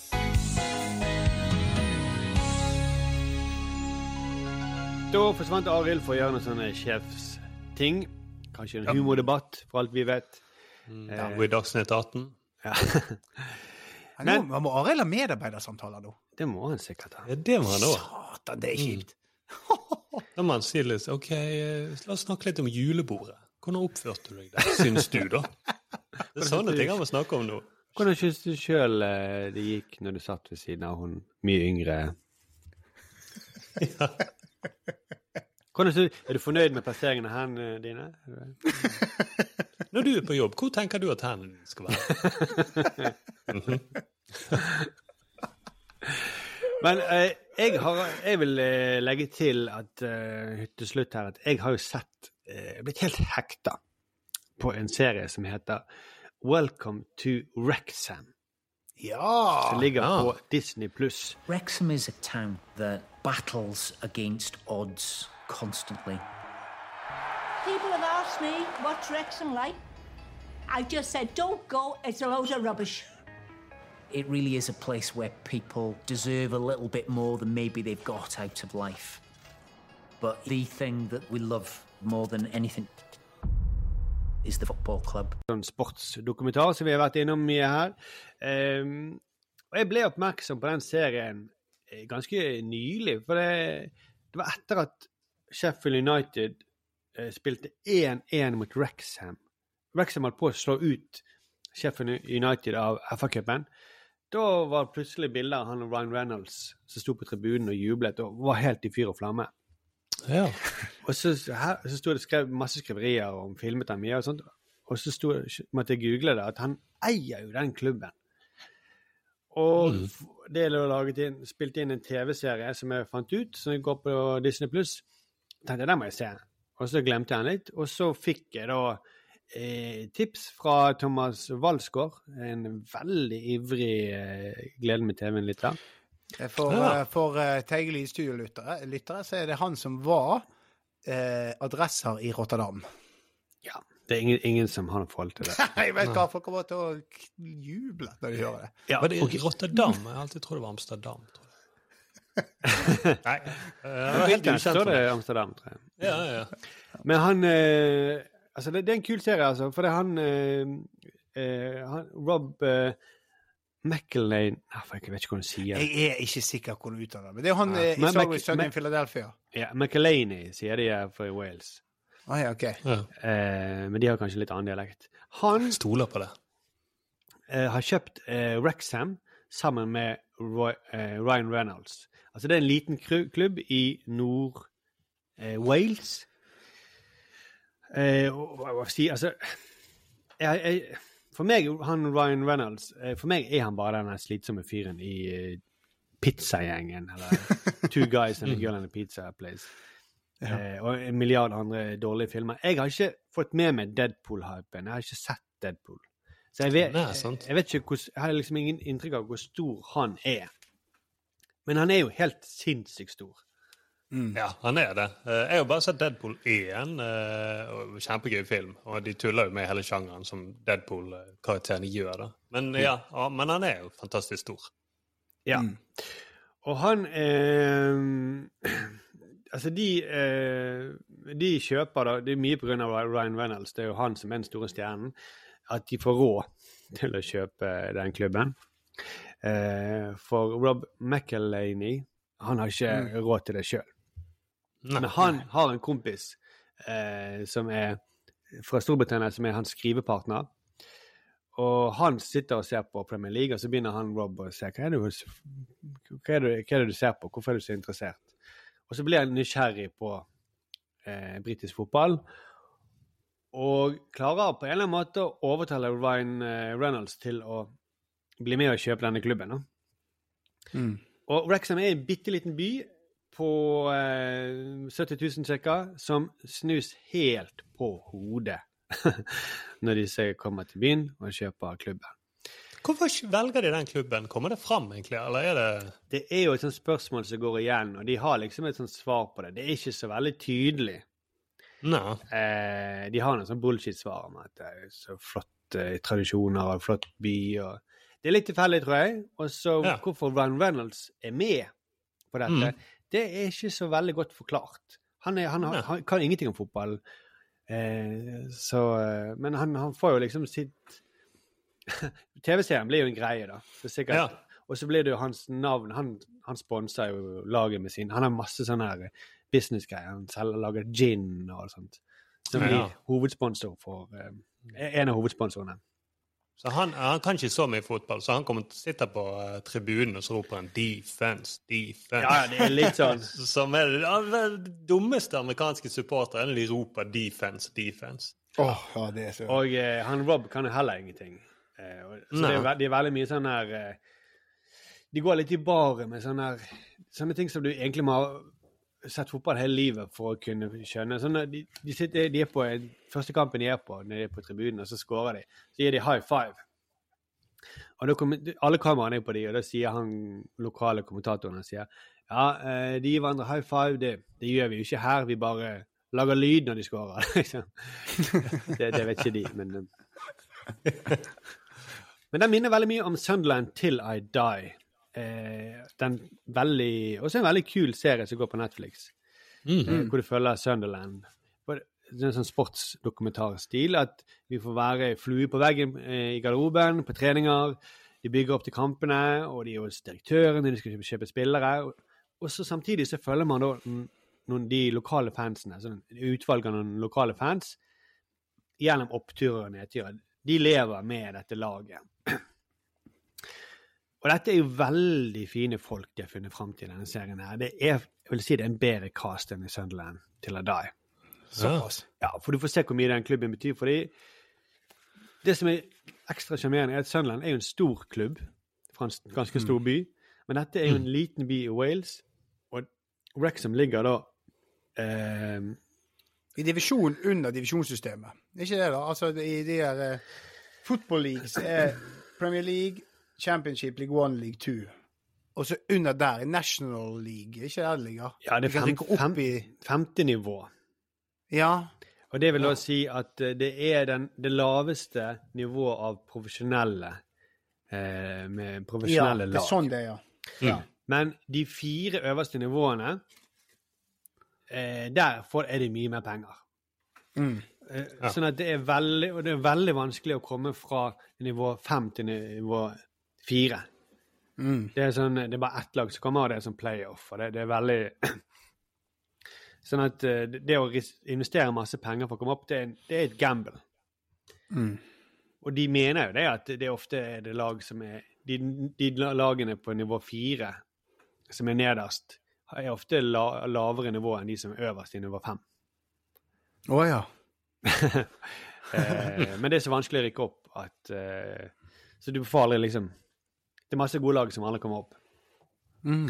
A: Da forsvant Arild for å gjøre noen sånne sjefsting. Kanskje en
C: Ja.
A: humordebatt, for alt vi vet.
B: Ja, og i Dagsnytt 18.
A: Ja.
C: Nei, nå, må Arild ha medarbeidersamtaler nå.
A: det må han sikkert ha.
B: Ja, det må han òg.
C: Satan, det er kjipt.
B: Da må han si litt OK, eh, la oss snakke litt om julebordet. Hvordan oppførte du deg der, syns du, da? Det er sånne ting han må snakke om nå.
A: Hvordan syns du sjøl det gikk når du satt ved siden av hun mye yngre Ja. Du, Er du fornøyd med plasseringene av hendene dine?
B: Når du er på jobb, hvor tenker du at hendene skal være?
A: Men eh, jeg, har, jeg vil eh, legge til at eh, til slutt her at jeg har jo sett eh, blitt helt hekta på en serie som heter Welcome to Wrexham.
C: Ja!
A: Som ligger på Disney pluss.
I: Wrexham is a town that battles against odds constantly.
J: People have asked me what's Wrexham like. I just said, don't go, it's a load of rubbish.
I: It really is a place where people deserve a little bit more than maybe they've got out of life. But the thing that we love more than anything is the football club.
A: En sportsdokumentar som vi har vært innom mye her. Um, og jeg ble oppmerksom på den serien eh, ganske nylig, for det, det var etter at Sheffield United eh, spilte 1-1 mot Wrexham. Wrexham holdt på å slå ut Sheffield United av FA-cupen. Da var det plutselig bilder av han og Ryan Reynolds som sto på tribunen og jublet og var helt i fyr og flamme.
B: Ja.
A: Og så, her, så sto det skrev, masse skriverier om filmet han mye og sånt. Og så sto, måtte jeg google det, at han eier jo den klubben. Og
B: Mm.
A: det er laget inn, spilt inn en TV-serie som jeg fant ut, som går på Disney Pluss. Tenkte den må jeg se. Og så glemte jeg den litt. Og så fikk jeg da eh, tips fra Thomas Walsgaard, en veldig ivrig eh, Gleden med TV-lytter.
C: For,
A: Ja.
C: eh, for uh, Teigeli studiolyttere lyttere, så er det han som var eh, adresser i Rotterdam.
A: Ja. Det er ingen, ingen som har noe forhold til det.
C: Jeg vet hva, folk kommer til å juble når de hører det.
A: Ja,
B: det
A: ok.
B: Rotterdam? Jeg har alltid trodd det var Amsterdam. Tror jeg. Nei. Uh, helt ukjent
A: står
B: for
A: det
B: det.
A: Amsterdam, tror jeg.
B: Ja, ja, ja.
A: Men han eh, Altså, det, det er en kul serie, altså. For det er han, eh, eh, han Rob uh, McElnane ah, Jeg vet ikke hvordan du sier det.
C: Jeg er ikke sikker på hvordan du uttaler det. Men det er han
A: Ja.
C: eh, i
A: Men
C: Sorry Sunday in Philadelphia.
A: Ja, McElhaney sier de er for Wales.
C: Ah, ja, ok.
A: Eh, men de har kanskje litt annen dialekt. Han
B: Stoler på det.
A: eh, har kjøpt eh, Wrexham sammen med Roy, eh, Ryan Reynolds. Altså det er en liten klubb i Nord-Wales. Eh, og, og, og, si, altså jeg, jeg, For meg, han Ryan Reynolds, eh, for meg er han bare den slitsomme fyren i eh, pizzagjengen, eller Two Guys and a Girl and a Pizza Place. Eh, og en milliard andre dårlige filmer. Jeg har ikke fått med meg Deadpool-hypen. Jeg har ikke sett Deadpool. Så jeg vet,
B: jeg,
A: jeg vet ikke hvor, jeg har liksom ingen inntrykk av hvor stor han er. Men han er jo helt sinnssykt stor.
B: Ja, han er det. Eh, Jeg har bare sett Deadpool 1. eh, Kjempegøy film. Og de tuller jo med hele sjangeren som Deadpool-karakterene gjør. da. Men ja, ja, men han er jo fantastisk stor.
A: Ja. Og han eh, Altså, de, eh, de kjøper da Det er mye pga. Ryan Reynolds, det er jo han som er den store stjernen. At de får råd til å kjøpe den klubben. Eh, for Rob McElhaney, han har ikke råd til det sjøl. Men han har en kompis eh, som er fra Storbritannia, som er hans skrivepartner. Og han sitter og ser på Premier League, og så begynner han Rob å se hva er, du- hva, er det, hva er det du ser på, hvorfor er du så interessert? Og så blir han nysgjerrig på eh, britisk fotball, og klarer på en eller annen måte å overtale Ryan eh, Reynolds til å bli med og kjøpe denne klubben. Mm. Og Wrexham er en bitte liten by på eh, 70 000 sjekker som snus helt på hodet når de kommer til byen og kjøper klubben.
B: Hvorfor velger de den klubben? Kommer det fram, egentlig? Eller er det
A: Det er jo et sånt spørsmål som går igjen, og de har liksom et sånt svar på det. Det er ikke så veldig tydelig.
B: Nei.
A: Eh, de har noen sånn bullshit-svar om at det er så flotte tradisjoner og flott by. og Det er litt tilfeldig, tror jeg. Og så
B: Ja.
A: hvorfor Ryan Reynolds er med på dette,
B: Mm.
A: Det er ikke så veldig godt forklart. Han, er, han, har- han kan ingenting om fotball, eh, så eh, Men han, han får jo liksom sitt TV-serien blir jo en greie, da. Så sikkert.
B: Ja.
A: Og så blir det jo hans navn. Han, han sponser jo laget med sin Han har masse sånne her businessgreier. Han selger, lager gin og alt sånt. Som
B: Ja.
A: blir hovedsponsor for eh, En av hovedsponsorene.
B: Så han, han kan ikke så mye fotball, så han kommer til å sitte på eh, tribunen og så roper han 'defense', 'defense'.
A: Ja, det er litt sånn.
B: Som er det, ja, dummeste amerikanske supportere når de roper 'defense', 'defense'.
C: Åh, ja, det er så
A: Og eh, han Rob kan jo heller ingenting. Eh, og, så det er, det er veldig mye sånn her eh, De går litt i baret med sånne, her, sånne ting som du egentlig må ha sett fotball hele livet for å kunne skjønne. Sånn, de, de, sitter, de er på Første kampen de er på, når de er på tribunen, og så scorer de. Så gir de high five. Og kom, alle kameraene er på de, og da sier han lokale kommentatoren han sier, ja, eh, de gir hverandre high five, det, det gjør vi jo ikke her, vi bare lager lyd når de skårer. liksom. det, det vet ikke de, men eh. Men den minner veldig mye om Sunderland Till I Die. Eh, den veldig, Også en veldig kul serie som går på Netflix,
B: Mm.
A: eh, hvor du følger Sunderland. Det er en sånn sportsdokumentarstil at vi får være flue på veggen eh, i garderoben, på treninger. De bygger opp til kampene, og de er hos direktøren, de skal kjøpe, spillere. Og, og så samtidig så følger man da noen, de lokale fansene, sånn utvalg av noen lokale fans, gjennom oppturer og nedturer. De lever med dette laget. Og dette er jo veldig fine folk de har funnet fram til i denne serien. her. Det er, jeg vil si det er en bedre cast enn i Sunderland til I Die.
C: Såpass.
A: Ja, for du får se hvor mye den klubben betyr for dem. Det som er ekstra sjarmerende, er at Sunderland er jo en stor klubb fra en ganske stor by. Men dette er jo en liten by i Wales, og Wrexham ligger da eh,
C: I divisjon under divisjonssystemet. Ikke det, da? Altså i de her eh, Football leagues er Premier League, Championship, League One, League Two. Og så under der, i National League. Ikke der det ligger?
A: Ja, det er fem, fem,
C: i
A: femte nivå.
C: Ja.
A: Og det vil da si at eh, det er den, det laveste nivået av profesjonelle eh, med
C: ja, det er sånn det er, ja. ja.
A: Men de fire øverste nivåene, eh, der får, er det mye mer penger.
C: Mm.
A: Eh, Sånn at det er veldig, og det er veldig vanskelig å komme fra nivå fem til nivå fire.
C: Mm.
A: Det er, sånn, det er bare ett lag som kommer, og det er sånn playoff. Og det, det er veldig Sånn at eh, det å investere masse penger for å komme opp, det er, en- det er et gamble.
C: Mm.
A: Og de mener jo det at det ofte er det lag som er De, de lagene på nivå fire som er nederst, er ofte la, lavere nivå enn de som er øverst i nivå fem.
C: Å ja.
A: eh, men det er så vanskelig å rykke opp at eh, Så du får aldri liksom Det er masse gode lag som alle kommer opp.
C: Mm.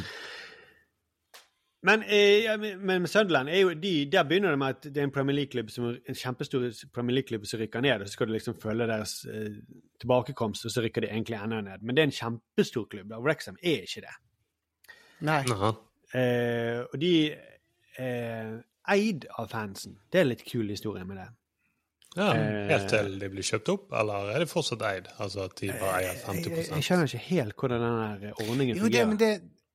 A: Men, eh, men men Sunderland er jo de, Der begynner det med at det er en Premier League-klubb som en kjempestor Premier League-klubb som rykker ned, og så skal du liksom følge deres eh, tilbakekomst, og så rykker de egentlig enda ned. Men det er en kjempestor klubb. da. Wrexham er ikke det.
C: Nei.
A: Eh, og de er eid av fansen. Det er en litt kul historie med det.
B: Ja,
A: Eh,
B: Helt til de blir kjøpt opp, eller er de fortsatt eid? Altså at de bare eier
A: Jeg,
B: 50%
A: jeg skjønner ikke helt hvordan den ordningen ordningen
C: Jo, det,
A: fungerer.
C: men det,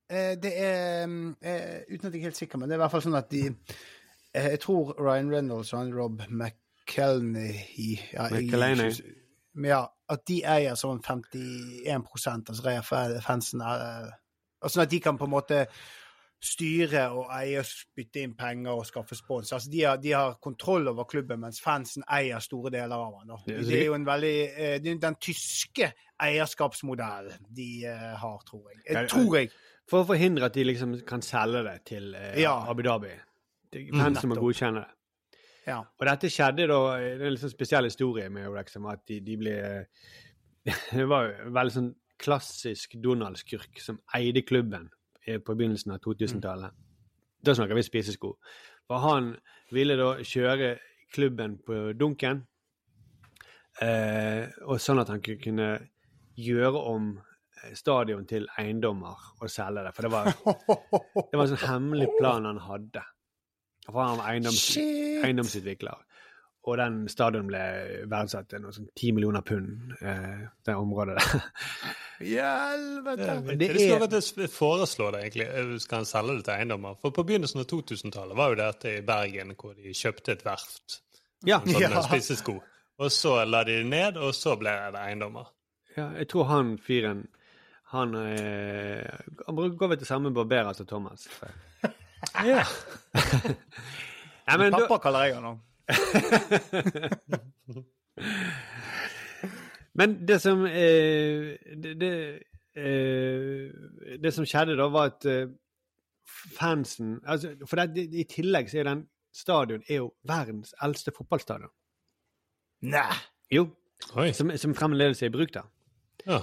C: eh, det er eh, Uten at jeg er helt sikker, men det er i hvert fall sånn at de eh, Jeg tror Ryan Reynolds og Rob McKelney ja, jeg-
A: McElhaney.
C: Ja, at de eier sånn 51 altså fa- fansen er, Sånn at de kan på en måte styre og eie spytte inn penger og skaffe spons. Altså de har, de har kontroll over klubben, mens fansen eier store deler av den.
A: Det er
C: Det er jo en veldig eh, det er Den tyske eierskapsmodellen de eh, har, tror jeg. Jeg tror jeg.
A: For å forhindre at de liksom kan selge det til eh,
C: Ja.
A: Abu Dhabi. Fansen må godkjenne det.
C: Ja.
A: Og dette skjedde da Det er en sånn spesiell historie med Wrexham, at de, de ble Det var jo veldig sånn klassisk Donald-skurk som eide klubben eh, på begynnelsen av 2000-tallet. Da snakker vi spisesko. For han ville da kjøre klubben på dunken, eh, og sånn at han kunne- kunne gjøre om eh, stadion til eiendommer og selge det. For det var, det var en sånn hemmelig plan han hadde. For han var eiendoms, eiendomsutvikler. Og den stadion ble verdsatt til noe sånn 10 millioner pund, eh, det området der.
C: Hjelvete!
B: Det,
A: Det
B: det skal
A: er-
B: være det foreslår det egentlig. Eh, Skal han selge det til eiendommer? For på begynnelsen av 2000-tallet var jo dette i Bergen, hvor de kjøpte et verft.
A: Ja.
B: Sånn
C: Ja.
B: spissesko. Og så la de det ned, og så ble det eiendommer.
A: Ja, jeg tror han fyren Han, eh, han bruker gå ved til samme barberer som Thomas.
B: Ja.
A: Nei, men da-
C: Pappa kaller jeg han nå.
A: Men det som eh, det, det, eh, det som skjedde da, var at eh, fansen altså, For det, I tillegg så er den stadion er jo verdens eldste fotballstadion.
C: Nei!
A: Jo.
B: Oi.
A: Som, som fremdeles er i bruk, da.
B: Ja.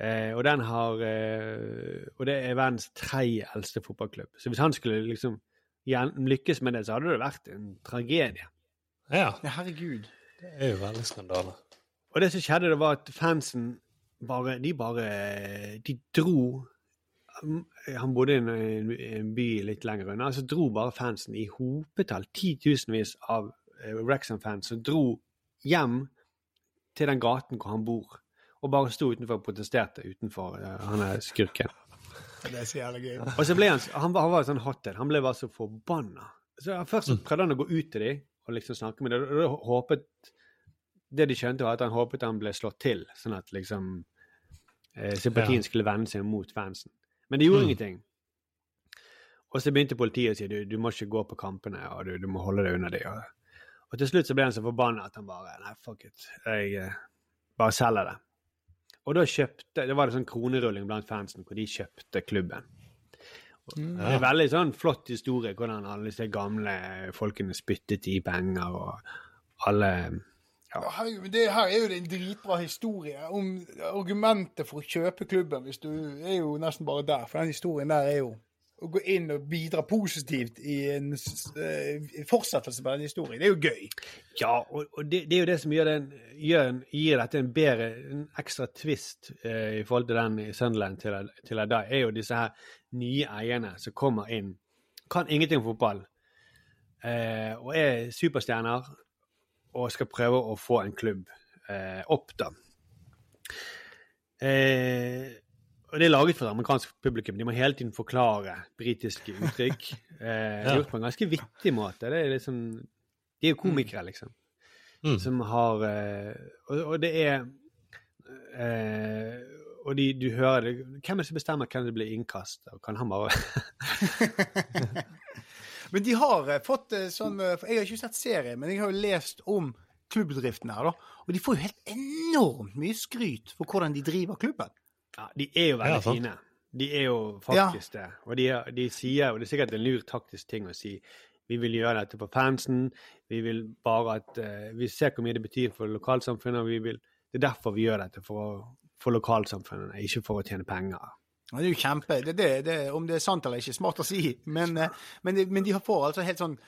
A: Eh, og den har eh, Og det er verdens tredje eldste fotballklubb. Så hvis han skulle liksom lykkes med det, så hadde det vært en tragedie.
B: Ja.
C: Ja, herregud.
B: Det er jo veldig skandale.
A: Og det som skjedde, det var at fansen bare De bare De dro Han bodde i en, en, by litt lenger unna. Så dro bare fansen i hopetall, titusenvis av eh, Wrexham-fans, som dro hjem til den gaten hvor han bor, og bare sto utenfor og protesterte utenfor uh, han er skurken.
C: Det er så jævlig gøy.
A: Og så ble han, han, var, han var sånn hothead. Han ble bare så forbanna. Så Først prøvde han å gå ut til dem og liksom snakke med da håpet Det de skjønte, var at han håpet han ble slått til, sånn at liksom eh, sympatien
B: Ja.
A: skulle vende seg mot fansen. Men det gjorde
B: Mm.
A: ingenting. Og så begynte politiet å si du, du må ikke gå på kampene, og du, du må holde deg unna de. Og, og til slutt så ble han så forbanna at han bare Nei, fuck it. Jeg eh, bare selger det. Og da kjøpte Det var det sånn kronerulling blant fansen hvor de kjøpte klubben. Og Det er veldig sånn flott historie hvordan alle disse gamle folkene spyttet i penger, og alle
C: Ja, herregud, men det her er jo en dritbra historie om argumentet for å kjøpe klubben. hvis du er jo nesten bare der, for den historien der er jo å gå inn og bidra positivt i en eh, fortsettelse på den historien. Det er jo gøy.
A: Ja, og, og det, det er jo det som gjør den, gjør, gir dette en bedre, en ekstra twist uh, i forhold til den i Sunderland til, til i dag, er jo disse her nye eierne som kommer inn, kan ingenting om fotball, eh, og er superstjerner, og skal prøve å få en klubb eh, opp, da. Eh, og det er laget for amerikansk publikum. De må hele tiden forklare britiske uttrykk. Eh,
B: Ja.
A: Gjort på en ganske vittig måte. Det er liksom, de er jo komikere, liksom.
B: Mm.
A: Som har og, og det er eh, Og de, du hører det Hvem er det som bestemmer hvem det blir innkast? Og kan han bare
C: Men de har eh, fått eh, sånn eh, Jeg har ikke sett serien, men jeg har jo lest om klubbedriften her, da. Og de får jo helt enormt mye skryt for hvordan de driver klubben.
A: Ja, de er jo veldig
B: Ja,
A: fine. De er jo faktisk det. Og de, de sier, og det er sikkert en lur taktisk ting å si, vi vil gjøre dette for fansen, vi vil bare at uh, Vi ser hvor mye det betyr for lokalsamfunnet, og vi vil Det er derfor vi gjør dette, for, å, for lokalsamfunnene, ikke for å tjene penger.
C: Det er jo kjempe det, det, det, Om det er sant eller ikke, smart å si. Men, eh, men, de, men de har får altså helt sånn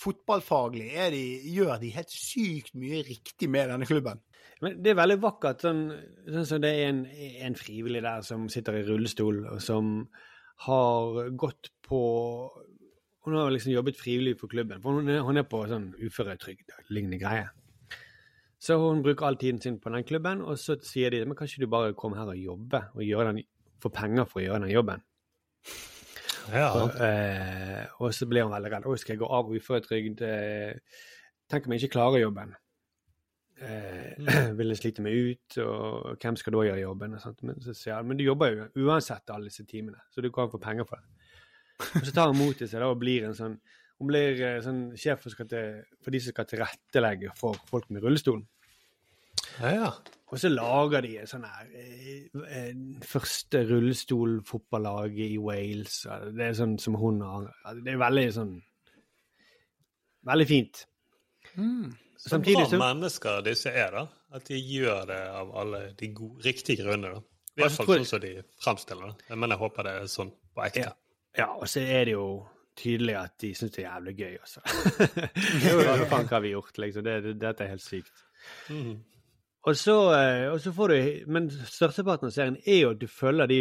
C: Fotballfaglig de, gjør de helt sykt mye riktig med denne klubben.
A: Men det er veldig vakkert. Sånn, sånn som det er en, en frivillig der som sitter i rullestol, og som har gått på Hun har liksom jobbet frivillig for klubben. For hun er, hun er på sånn uføretrygd og lignende greie. Så hun bruker all tiden sin på den klubben, og så sier de men kan ikke du bare komme her og jobbe og den, få penger for å gjøre den jobben?
B: Ja.
A: Og, eh, og så blir hun veldig redd. Å, skal jeg gå av uføretrygd? Eh, tenk om jeg ikke klarer jobben? Eh, vil jeg slite meg ut? Og hvem skal da gjøre jobben? Men så sier han, men du jobber jo uansett alle disse timene, så du kan få penger for det. Og så tar hun mot til seg da, og blir en sånn hun blir eh, sånn sjef for, skal til, for de som skal tilrettelegge for folk med rullestol.
B: Ja. ja.
A: Og så lager de en sånn her eh, første rullestolfotballaget i Wales. Det er sånn som hun har Det er veldig sånn Veldig fint.
B: Så
A: Samtidig
B: bra mennesker disse er, da. At de gjør det av alle de gode, riktige grunnene. da. I hvert fall sånn som de fremstiller det. Men jeg håper det er sånn på ekte.
A: Ja. ja, og så er det jo tydelig at de syns det er jævlig gøy, også. Hva faen har vi gjort, liksom? Det, det, dette er helt sykt.
B: Mm.
A: Og så, eh, og så får du Men størsteparten av serien er jo at du følger de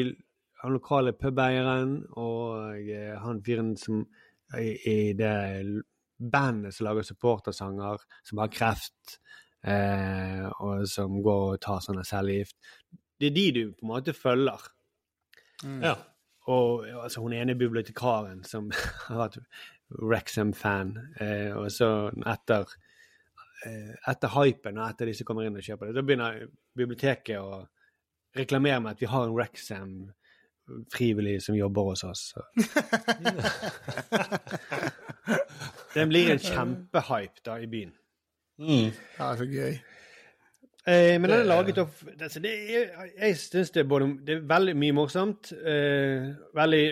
A: han lokale pubeieren og eh, han fyren som i, i det bandet som lager supportersanger, som har kreft, eh, og som går og tar sånne cellegift. Det er de du på en måte følger.
B: Ja.
A: Og altså, hun ene bibliotekaren som har vært Wrexham-fan, eh, og så etter eh, etter hypen og etter de som kommer inn og kjøper det, da begynner biblioteket å reklamere med at vi har en Wrexham frivillig som jobber hos oss. Så. Den blir en kjempehype da i byen.
B: Mm.
C: Ja, så gøy.
A: Eh, men den er laget av altså det er, Jeg syns det Det er veldig mye morsomt. Eh, veldig,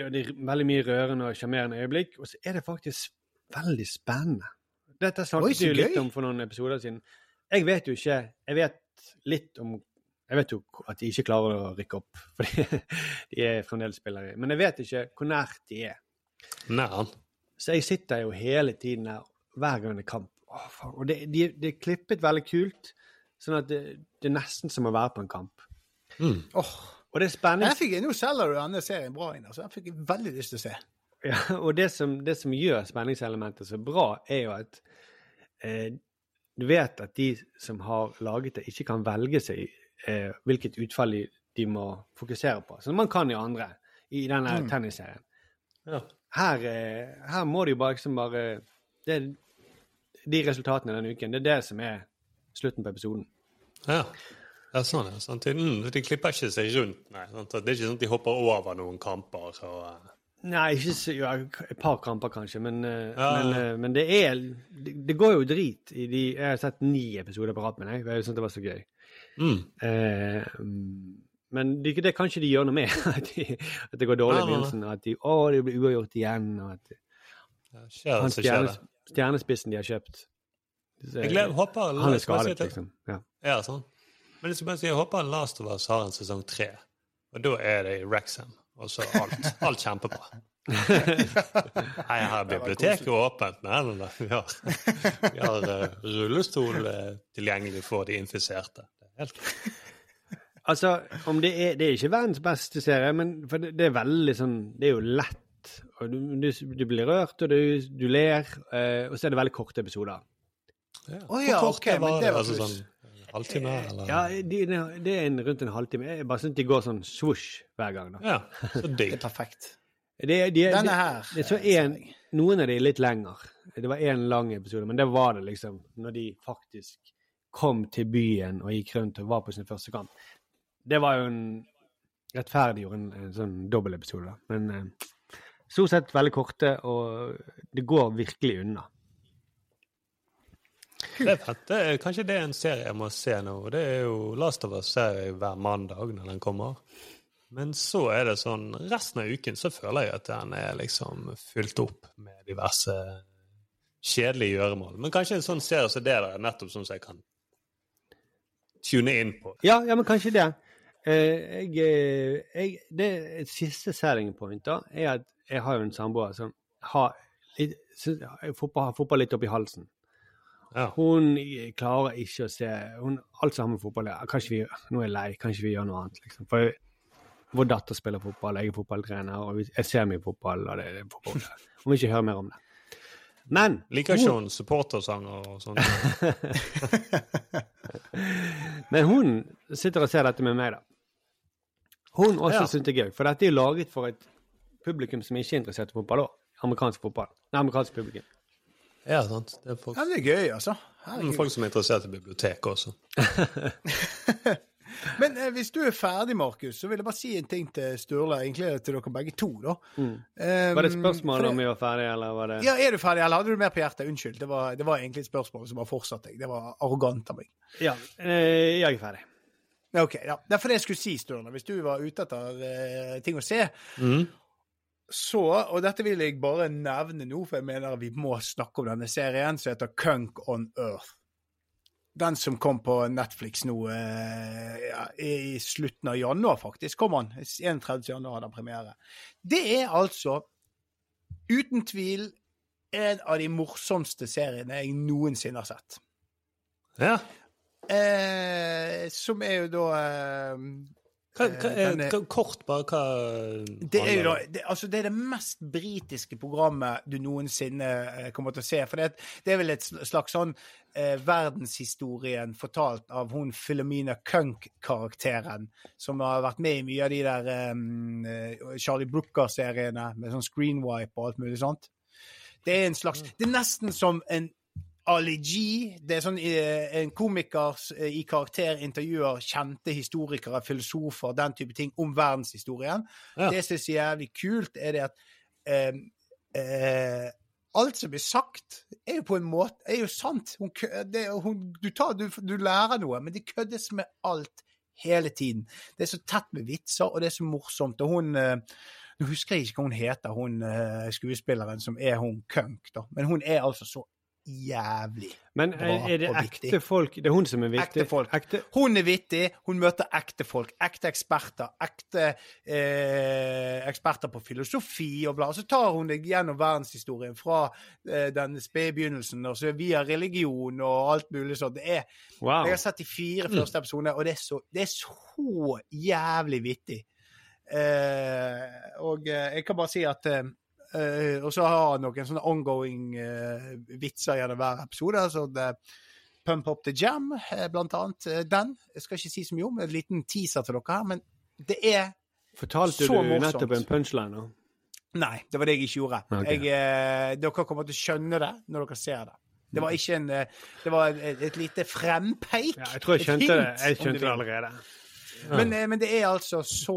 A: veldig mye rørende og sjarmerende øyeblikk. Og så er det faktisk veldig spennende. Dette snakket vi litt om for noen episoder siden. Jeg vet jo ikke Jeg vet litt om Jeg vet jo at de ikke klarer å rykke opp, for de er fremdeles spillere. Men jeg vet ikke hvor nært de er.
B: Nær.
A: Så jeg sitter jo hele tiden her, hver gang det er kamp. Åh. Og det, de, det er klippet veldig kult, sånn at det, det er nesten som å være på en kamp.
C: Åh.
A: Og det er
C: spennende. Fikk, nå selger du denne serien bra inn. altså. Jeg fikk veldig lyst til å se.
A: Ja, og det som, det som gjør spenningselementet så bra, er jo at eh, du vet at de som har laget det, ikke kan velge seg eh, hvilket utfall de, de må fokusere på. Som man kan i andre, i denne
B: Mm.
A: tennisserien.
B: Ja.
A: Her, eh, her må de jo bare liksom bare det, De resultatene denne uken, det er det som er slutten på episoden.
B: Ja. Ja, sånn, ja. Sant? Mm, de klipper ikke seg rundt, nei. Sant? Det er ikke sånn at de hopper over noen kamper. Og, eh,
A: Nei, ikke så, ja, et par kamper kanskje, men, eh,
B: Ja,
A: men,
B: ja.
A: eh, men det er det, det går jo drit i de Jeg har sett ni episoder på rappen, jeg. Jeg syntes det var så gøy.
B: Mm.
A: Eh, men det, det kan ikke de gjøre noe med. At, de, at det går dårlig i begynnelsen. At de, å, det blir uavgjort igjen. Og at
B: skjer det,
A: han
B: så skjer det.
A: stjernespissen de har kjøpt
B: Jeg gleder, håper,
A: Han er
B: bare si
A: liksom. Ja.
B: Ja, sånn. Men jeg skal bare si, jeg håper Last of Us har en sesong tre. Og da er det i Wrexham. Og så alt, alt kjempebra. Nei, her er biblioteket åpent. Nei, nei, nei. Vi har, vi har uh, rullestol uh, tilgjengelig for de infiserte. Det er helt
A: Altså, om det er Det er ikke verdens beste serie, men for det, det er veldig sånn Det er jo lett. Og du, du, du blir rørt, og du, du ler. Uh, og så er det veldig korte episoder.
C: Å ja,
B: Hvor kort
C: ok, men
B: var
C: det var
B: altså, sånn halvtime, eller?
A: Ja, de, det er en, rundt en halvtime. Jeg bare syns de går sånn swoosh hver gang. da.
B: Ja, så.
C: Det er perfekt.
A: Det, de,
C: Denne her,
A: Det så en, noen av de er litt lenger. Det var én lang episode, men det var det liksom når de faktisk kom til byen og gikk rundt og var på sin første kamp. Det var jo en rettferdiggjorde en, en sånn dobbeltepisode, da. Men eh, stort sett veldig korte, og det går virkelig unna.
B: Det er fett. Det er, kanskje det er en serie jeg må se nå. Det er jo Last of Us ser jeg hver mandag når den kommer. Men så er det sånn Resten av uken så føler jeg at den er liksom fylt opp med diverse kjedelige gjøremål. Men kanskje en sånn serie som det der er nettopp sånn som jeg kan tune inn på.
A: Ja, ja men kanskje det. Eh, jeg, eh, jeg, det et siste selling point da, er at jeg har jo en samboer som har litt, synes- fotball, har fotball litt oppi halsen. Hun klarer ikke å se hun, Alt som har med fotball å gjøre. Kanskje vi, Nå er jeg lei, kanskje vi gjør noe annet. liksom. For Vår datter spiller fotball, jeg er fotballtrener, og jeg ser mye fotball. og det er fotball. Hun vil ikke høre mer om det. Men
B: Liker ikke hun supportersanger og sånn?
A: Men hun sitter og ser dette med meg, da. Hun også
B: Ja.
A: synes det er gøy, for dette er laget for et publikum som ikke er interessert i fotball òg. Amerikansk fotball. Nei, amerikansk publikum.
B: Ja, sant. Det er folk,
C: Ja, det er gøy, altså.
B: Men folk som er interessert i bibliotek også.
C: Men eh, hvis du er ferdig, Markus, så vil jeg bare si en ting til Sturle, egentlig til dere begge to, da.
A: Mm.
C: Um,
A: Var det spørsmål om vi var ferdige, eller var det
C: Ja, er du ferdig, eller hadde du mer på hjertet? Unnskyld, det var, det var egentlig et spørsmål som var fortsatt deg. Det var arrogant av meg.
A: Ja, eh, jeg er ferdig.
C: Ok, ja. Det er for det jeg skulle si, Sturle. Hvis du var ute etter eh, ting å se, så Og dette vil jeg bare nevne nå, for jeg mener vi må snakke om denne serien som heter Kunk on Earth. Den som kom på Netflix nå eh, ja, i slutten av januar, faktisk. Kom han. 31. januar hadde han premiere. Det er altså uten tvil en av de morsomste seriene jeg noensinne har sett.
B: Ja.
C: Eh, som er jo da eh,
B: Hva, hva er, hva, kort, bare hva
C: det er da,
B: det?
C: altså det er det mest britiske programmet du noensinne eh, kommer til å se. For det, det er vel et slags sånn eh, verdenshistorien fortalt av hun Philomena Kunk-karakteren, som har vært med i mye av de der eh, Charlie Brooker-seriene med sånn screenwipe og alt mulig sånt. Det er en slags Det er nesten som en Ali G. Det er sånn eh, en komiker eh, i karakter intervjuer kjente historikere, filosofer, den type ting om verdenshistorien.
B: Ja.
C: Det som er så jævlig kult, er det at eh, eh, alt som blir sagt, er jo på en måte er jo sant. Hun, det, hun, du, tar, du, du lærer noe, men det køddes med alt hele tiden. Det er så tett med vitser, og det er så morsomt. Og hun Nå husker jeg ikke hva hun heter, hun skuespilleren som er hun Kunk, da. Men hun er altså så jævlig
A: Men
C: bra
A: er, er det
C: og
A: ekte
C: viktig.
A: folk Det er hun som er viktig?
C: Ekte folk. Hun er vittig. Hun møter ekte folk. Ekte eksperter. Ekte eh, eksperter på filosofi og bla. Så tar hun deg gjennom verdenshistorien fra eh, den spede begynnelsen og så via religion og alt mulig sånt. Det er,
A: Wow.
C: Jeg har sett de fire
A: Mm.
C: første episodene, og det er så, det er så jævlig vittig. Eh, og eh, jeg kan bare si at eh, Og så har han noen sånne ongoing uh, vitser gjennom hver episode. Så det, Pump Up The Jam, eh, blant annet. den. Jeg skal ikke si så mye om, en liten teaser til dere her, men det er
A: Fortalte
C: så
A: du nettopp en punchline nå?
C: Nei, det var det jeg ikke gjorde.
A: Okay.
C: Jeg, dere kommer til å skjønne det når dere ser det. Det var ikke en Det var et, et lite frempeik.
A: Ja, jeg tror jeg
C: skjønte
A: skjønte det. Jeg skjønte det allerede.
C: Ja. Men, men det er altså så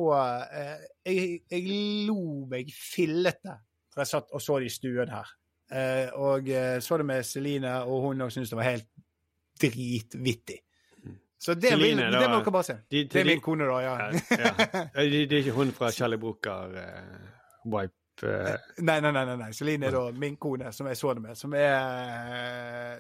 C: jeg, jeg lo meg fillete da jeg satt og så det i stuen her. Eh, og eh, så det med Celine, og hun også syntes det var helt dritvittig. Så det, vil,
A: Celine,
C: det
A: da-
C: må dere bare se.
A: de-
C: det er
A: de-
C: min kone, da. ja.
A: Ja. Det, de, er ikke hun fra Charlie Brooker uh, Wipe Uh.
C: Nei, nei, nei, nei, nei. Celine er da min kone, som jeg så det med, som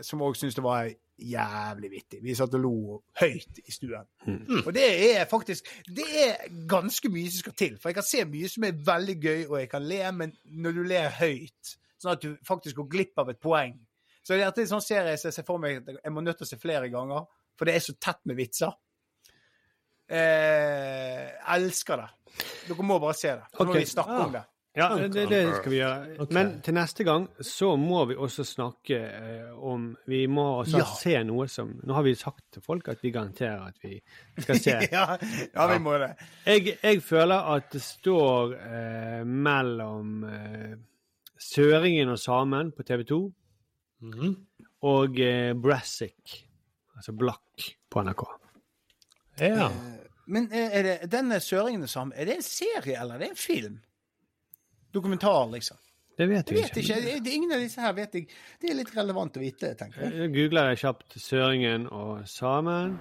C: Som òg syntes det var jævlig vittig. Vi satt og lo høyt i stuen.
A: Mm.
C: Og det er faktisk Det er ganske mye som skal til. For jeg kan se mye som er veldig gøy, og jeg kan le, men når du ler høyt, sånn at du faktisk går glipp av et poeng Så det er en sånn serie som jeg ser for meg at jeg må nødt til å se flere ganger, for det er så tett med vitser. Eh, elsker det. Dere må bare se det. Så må vi snakke om det.
A: Ja, det, det skal vi gjøre.
C: Okay.
A: Men til neste gang så må vi også snakke eh, om Vi må også
C: Ja.
A: se noe som Nå har vi sagt til folk at vi garanterer at vi skal se.
C: ja, ja, vi må det.
A: Jeg, jeg føler at det står eh, mellom eh, Søringen og Samen på TV 2 og eh, Brassic, altså Black, på NRK.
B: Ja.
C: Men eh, er det, denne Søringen og Samen, er det en serie eller er det en film? Dokumentar, liksom?
A: Det vet
C: Jeg
A: jeg
C: vet ikke. Det, det, ingen av disse her vet jeg. Det er litt relevant å vite, tenker jeg.
A: Jeg googler jeg kjapt Søringen og Samen.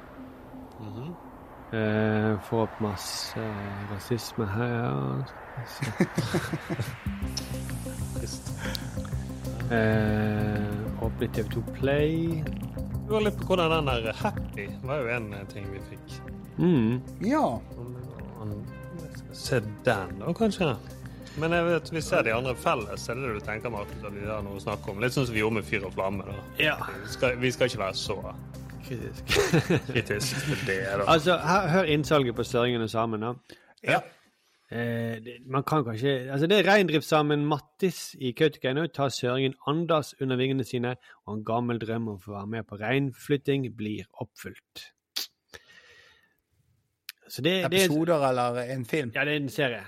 A: eh, får opp masse rasisme her. eh, litt TV2 Play.
B: Det var litt på hvordan den der Happy var jo en eh, ting vi fikk.
A: Mm.
C: Ja.
B: Se den, da, kanskje. Men jeg vet, vi ser de andre felles. Er det det du tenker, Markus? At vi har noe å snakke om? Litt sånn som vi gjorde med Fyr og flamme. da.
A: Ja.
B: Vi skal, vi skal ikke være så
A: kritisk.
B: kritisk til det, da.
A: Altså, her, hør innsalget på Søringene sammen, da.
C: Ja.
A: Eh, det, man kan kanskje Altså, det er reindriftssamen Mattis i Kautokeino tar søringen Anders under vingene sine, og en gammel drøm om å få være med på reinflytting blir oppfylt. Så det, det er,
C: Episoder eller en film?
A: ja, det er en serie.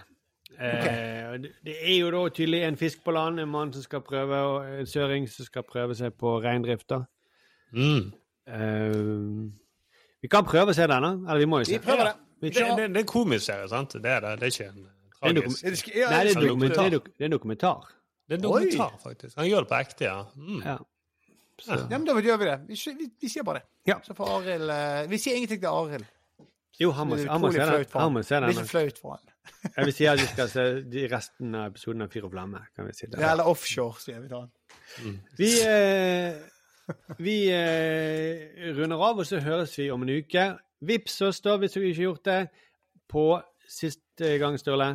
A: Eh, det, det er jo da tydelig en fisk på land, en mann som skal prøve, og en søring som skal prøve seg på reindrifta.
B: Mm.
A: Eh, vi kan prøve å se denne. Eller vi må jo se
C: Vi prøver det.
A: Vi
B: Det, det, det er en komisk serie, sant? Det er det. Det er ikke en
A: Det
B: tragisk
A: dokum-
C: Er det ja,
A: Nei, det er,
C: det
A: dokumentar. Det er, det er en dokumentar.
B: Det er en dokumentar, faktisk. Han gjør det på ekte, ja. Mm.
A: Ja. Så.
C: Ja, men da gjør vi det. Vi, vi, vi sier bare det.
A: Ja.
C: Så får Arild eh, Vi sier ingenting til Arild.
A: Jo, han må,
C: Det
A: se den.
C: Det
A: er
C: ikke flaut for han.
A: Jeg vil si at vi skal se de resten av episoden av Fyr og flamme. Kan vi si det.
C: Ja, eller offshore, sier vi da. Mm.
A: Vi, eh, vi eh, runder av, og så høres vi om en uke. Vips oss, da, hvis du ikke har gjort det, på siste gang, Sturle.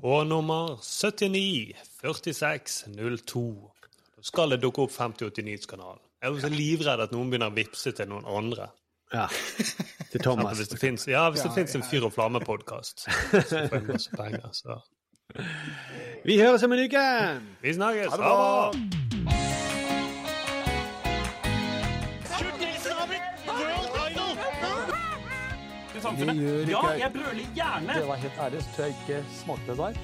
B: På nummer 79 46 02. Da skal det dukke opp 5080 Nyhetskanalen. Jeg er så livredd at noen begynner å vippse til noen andre.
A: Ja. Til Thomas.
B: Hvis det finnes, ja, hvis det
C: Ja,
B: en Fyr og flamme-podkast, så får jeg masse penger. Så
A: Vi høres om en uke!
B: vi snakkes!
C: Ha det bra!
K: Ja, jeg brøler gjerne! Det var helt ærlig, så tror jeg ikke smakte det der.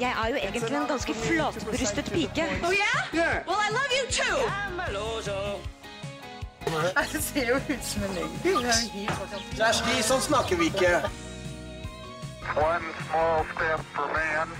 L: Jeg er jo egentlig en ganske flatbrystet pike.
M: Oh yeah? Well, I love you too. Det ser jo ut som en løgn. Det er helt
C: sånn snakker vi ikke.
E: One small step for man,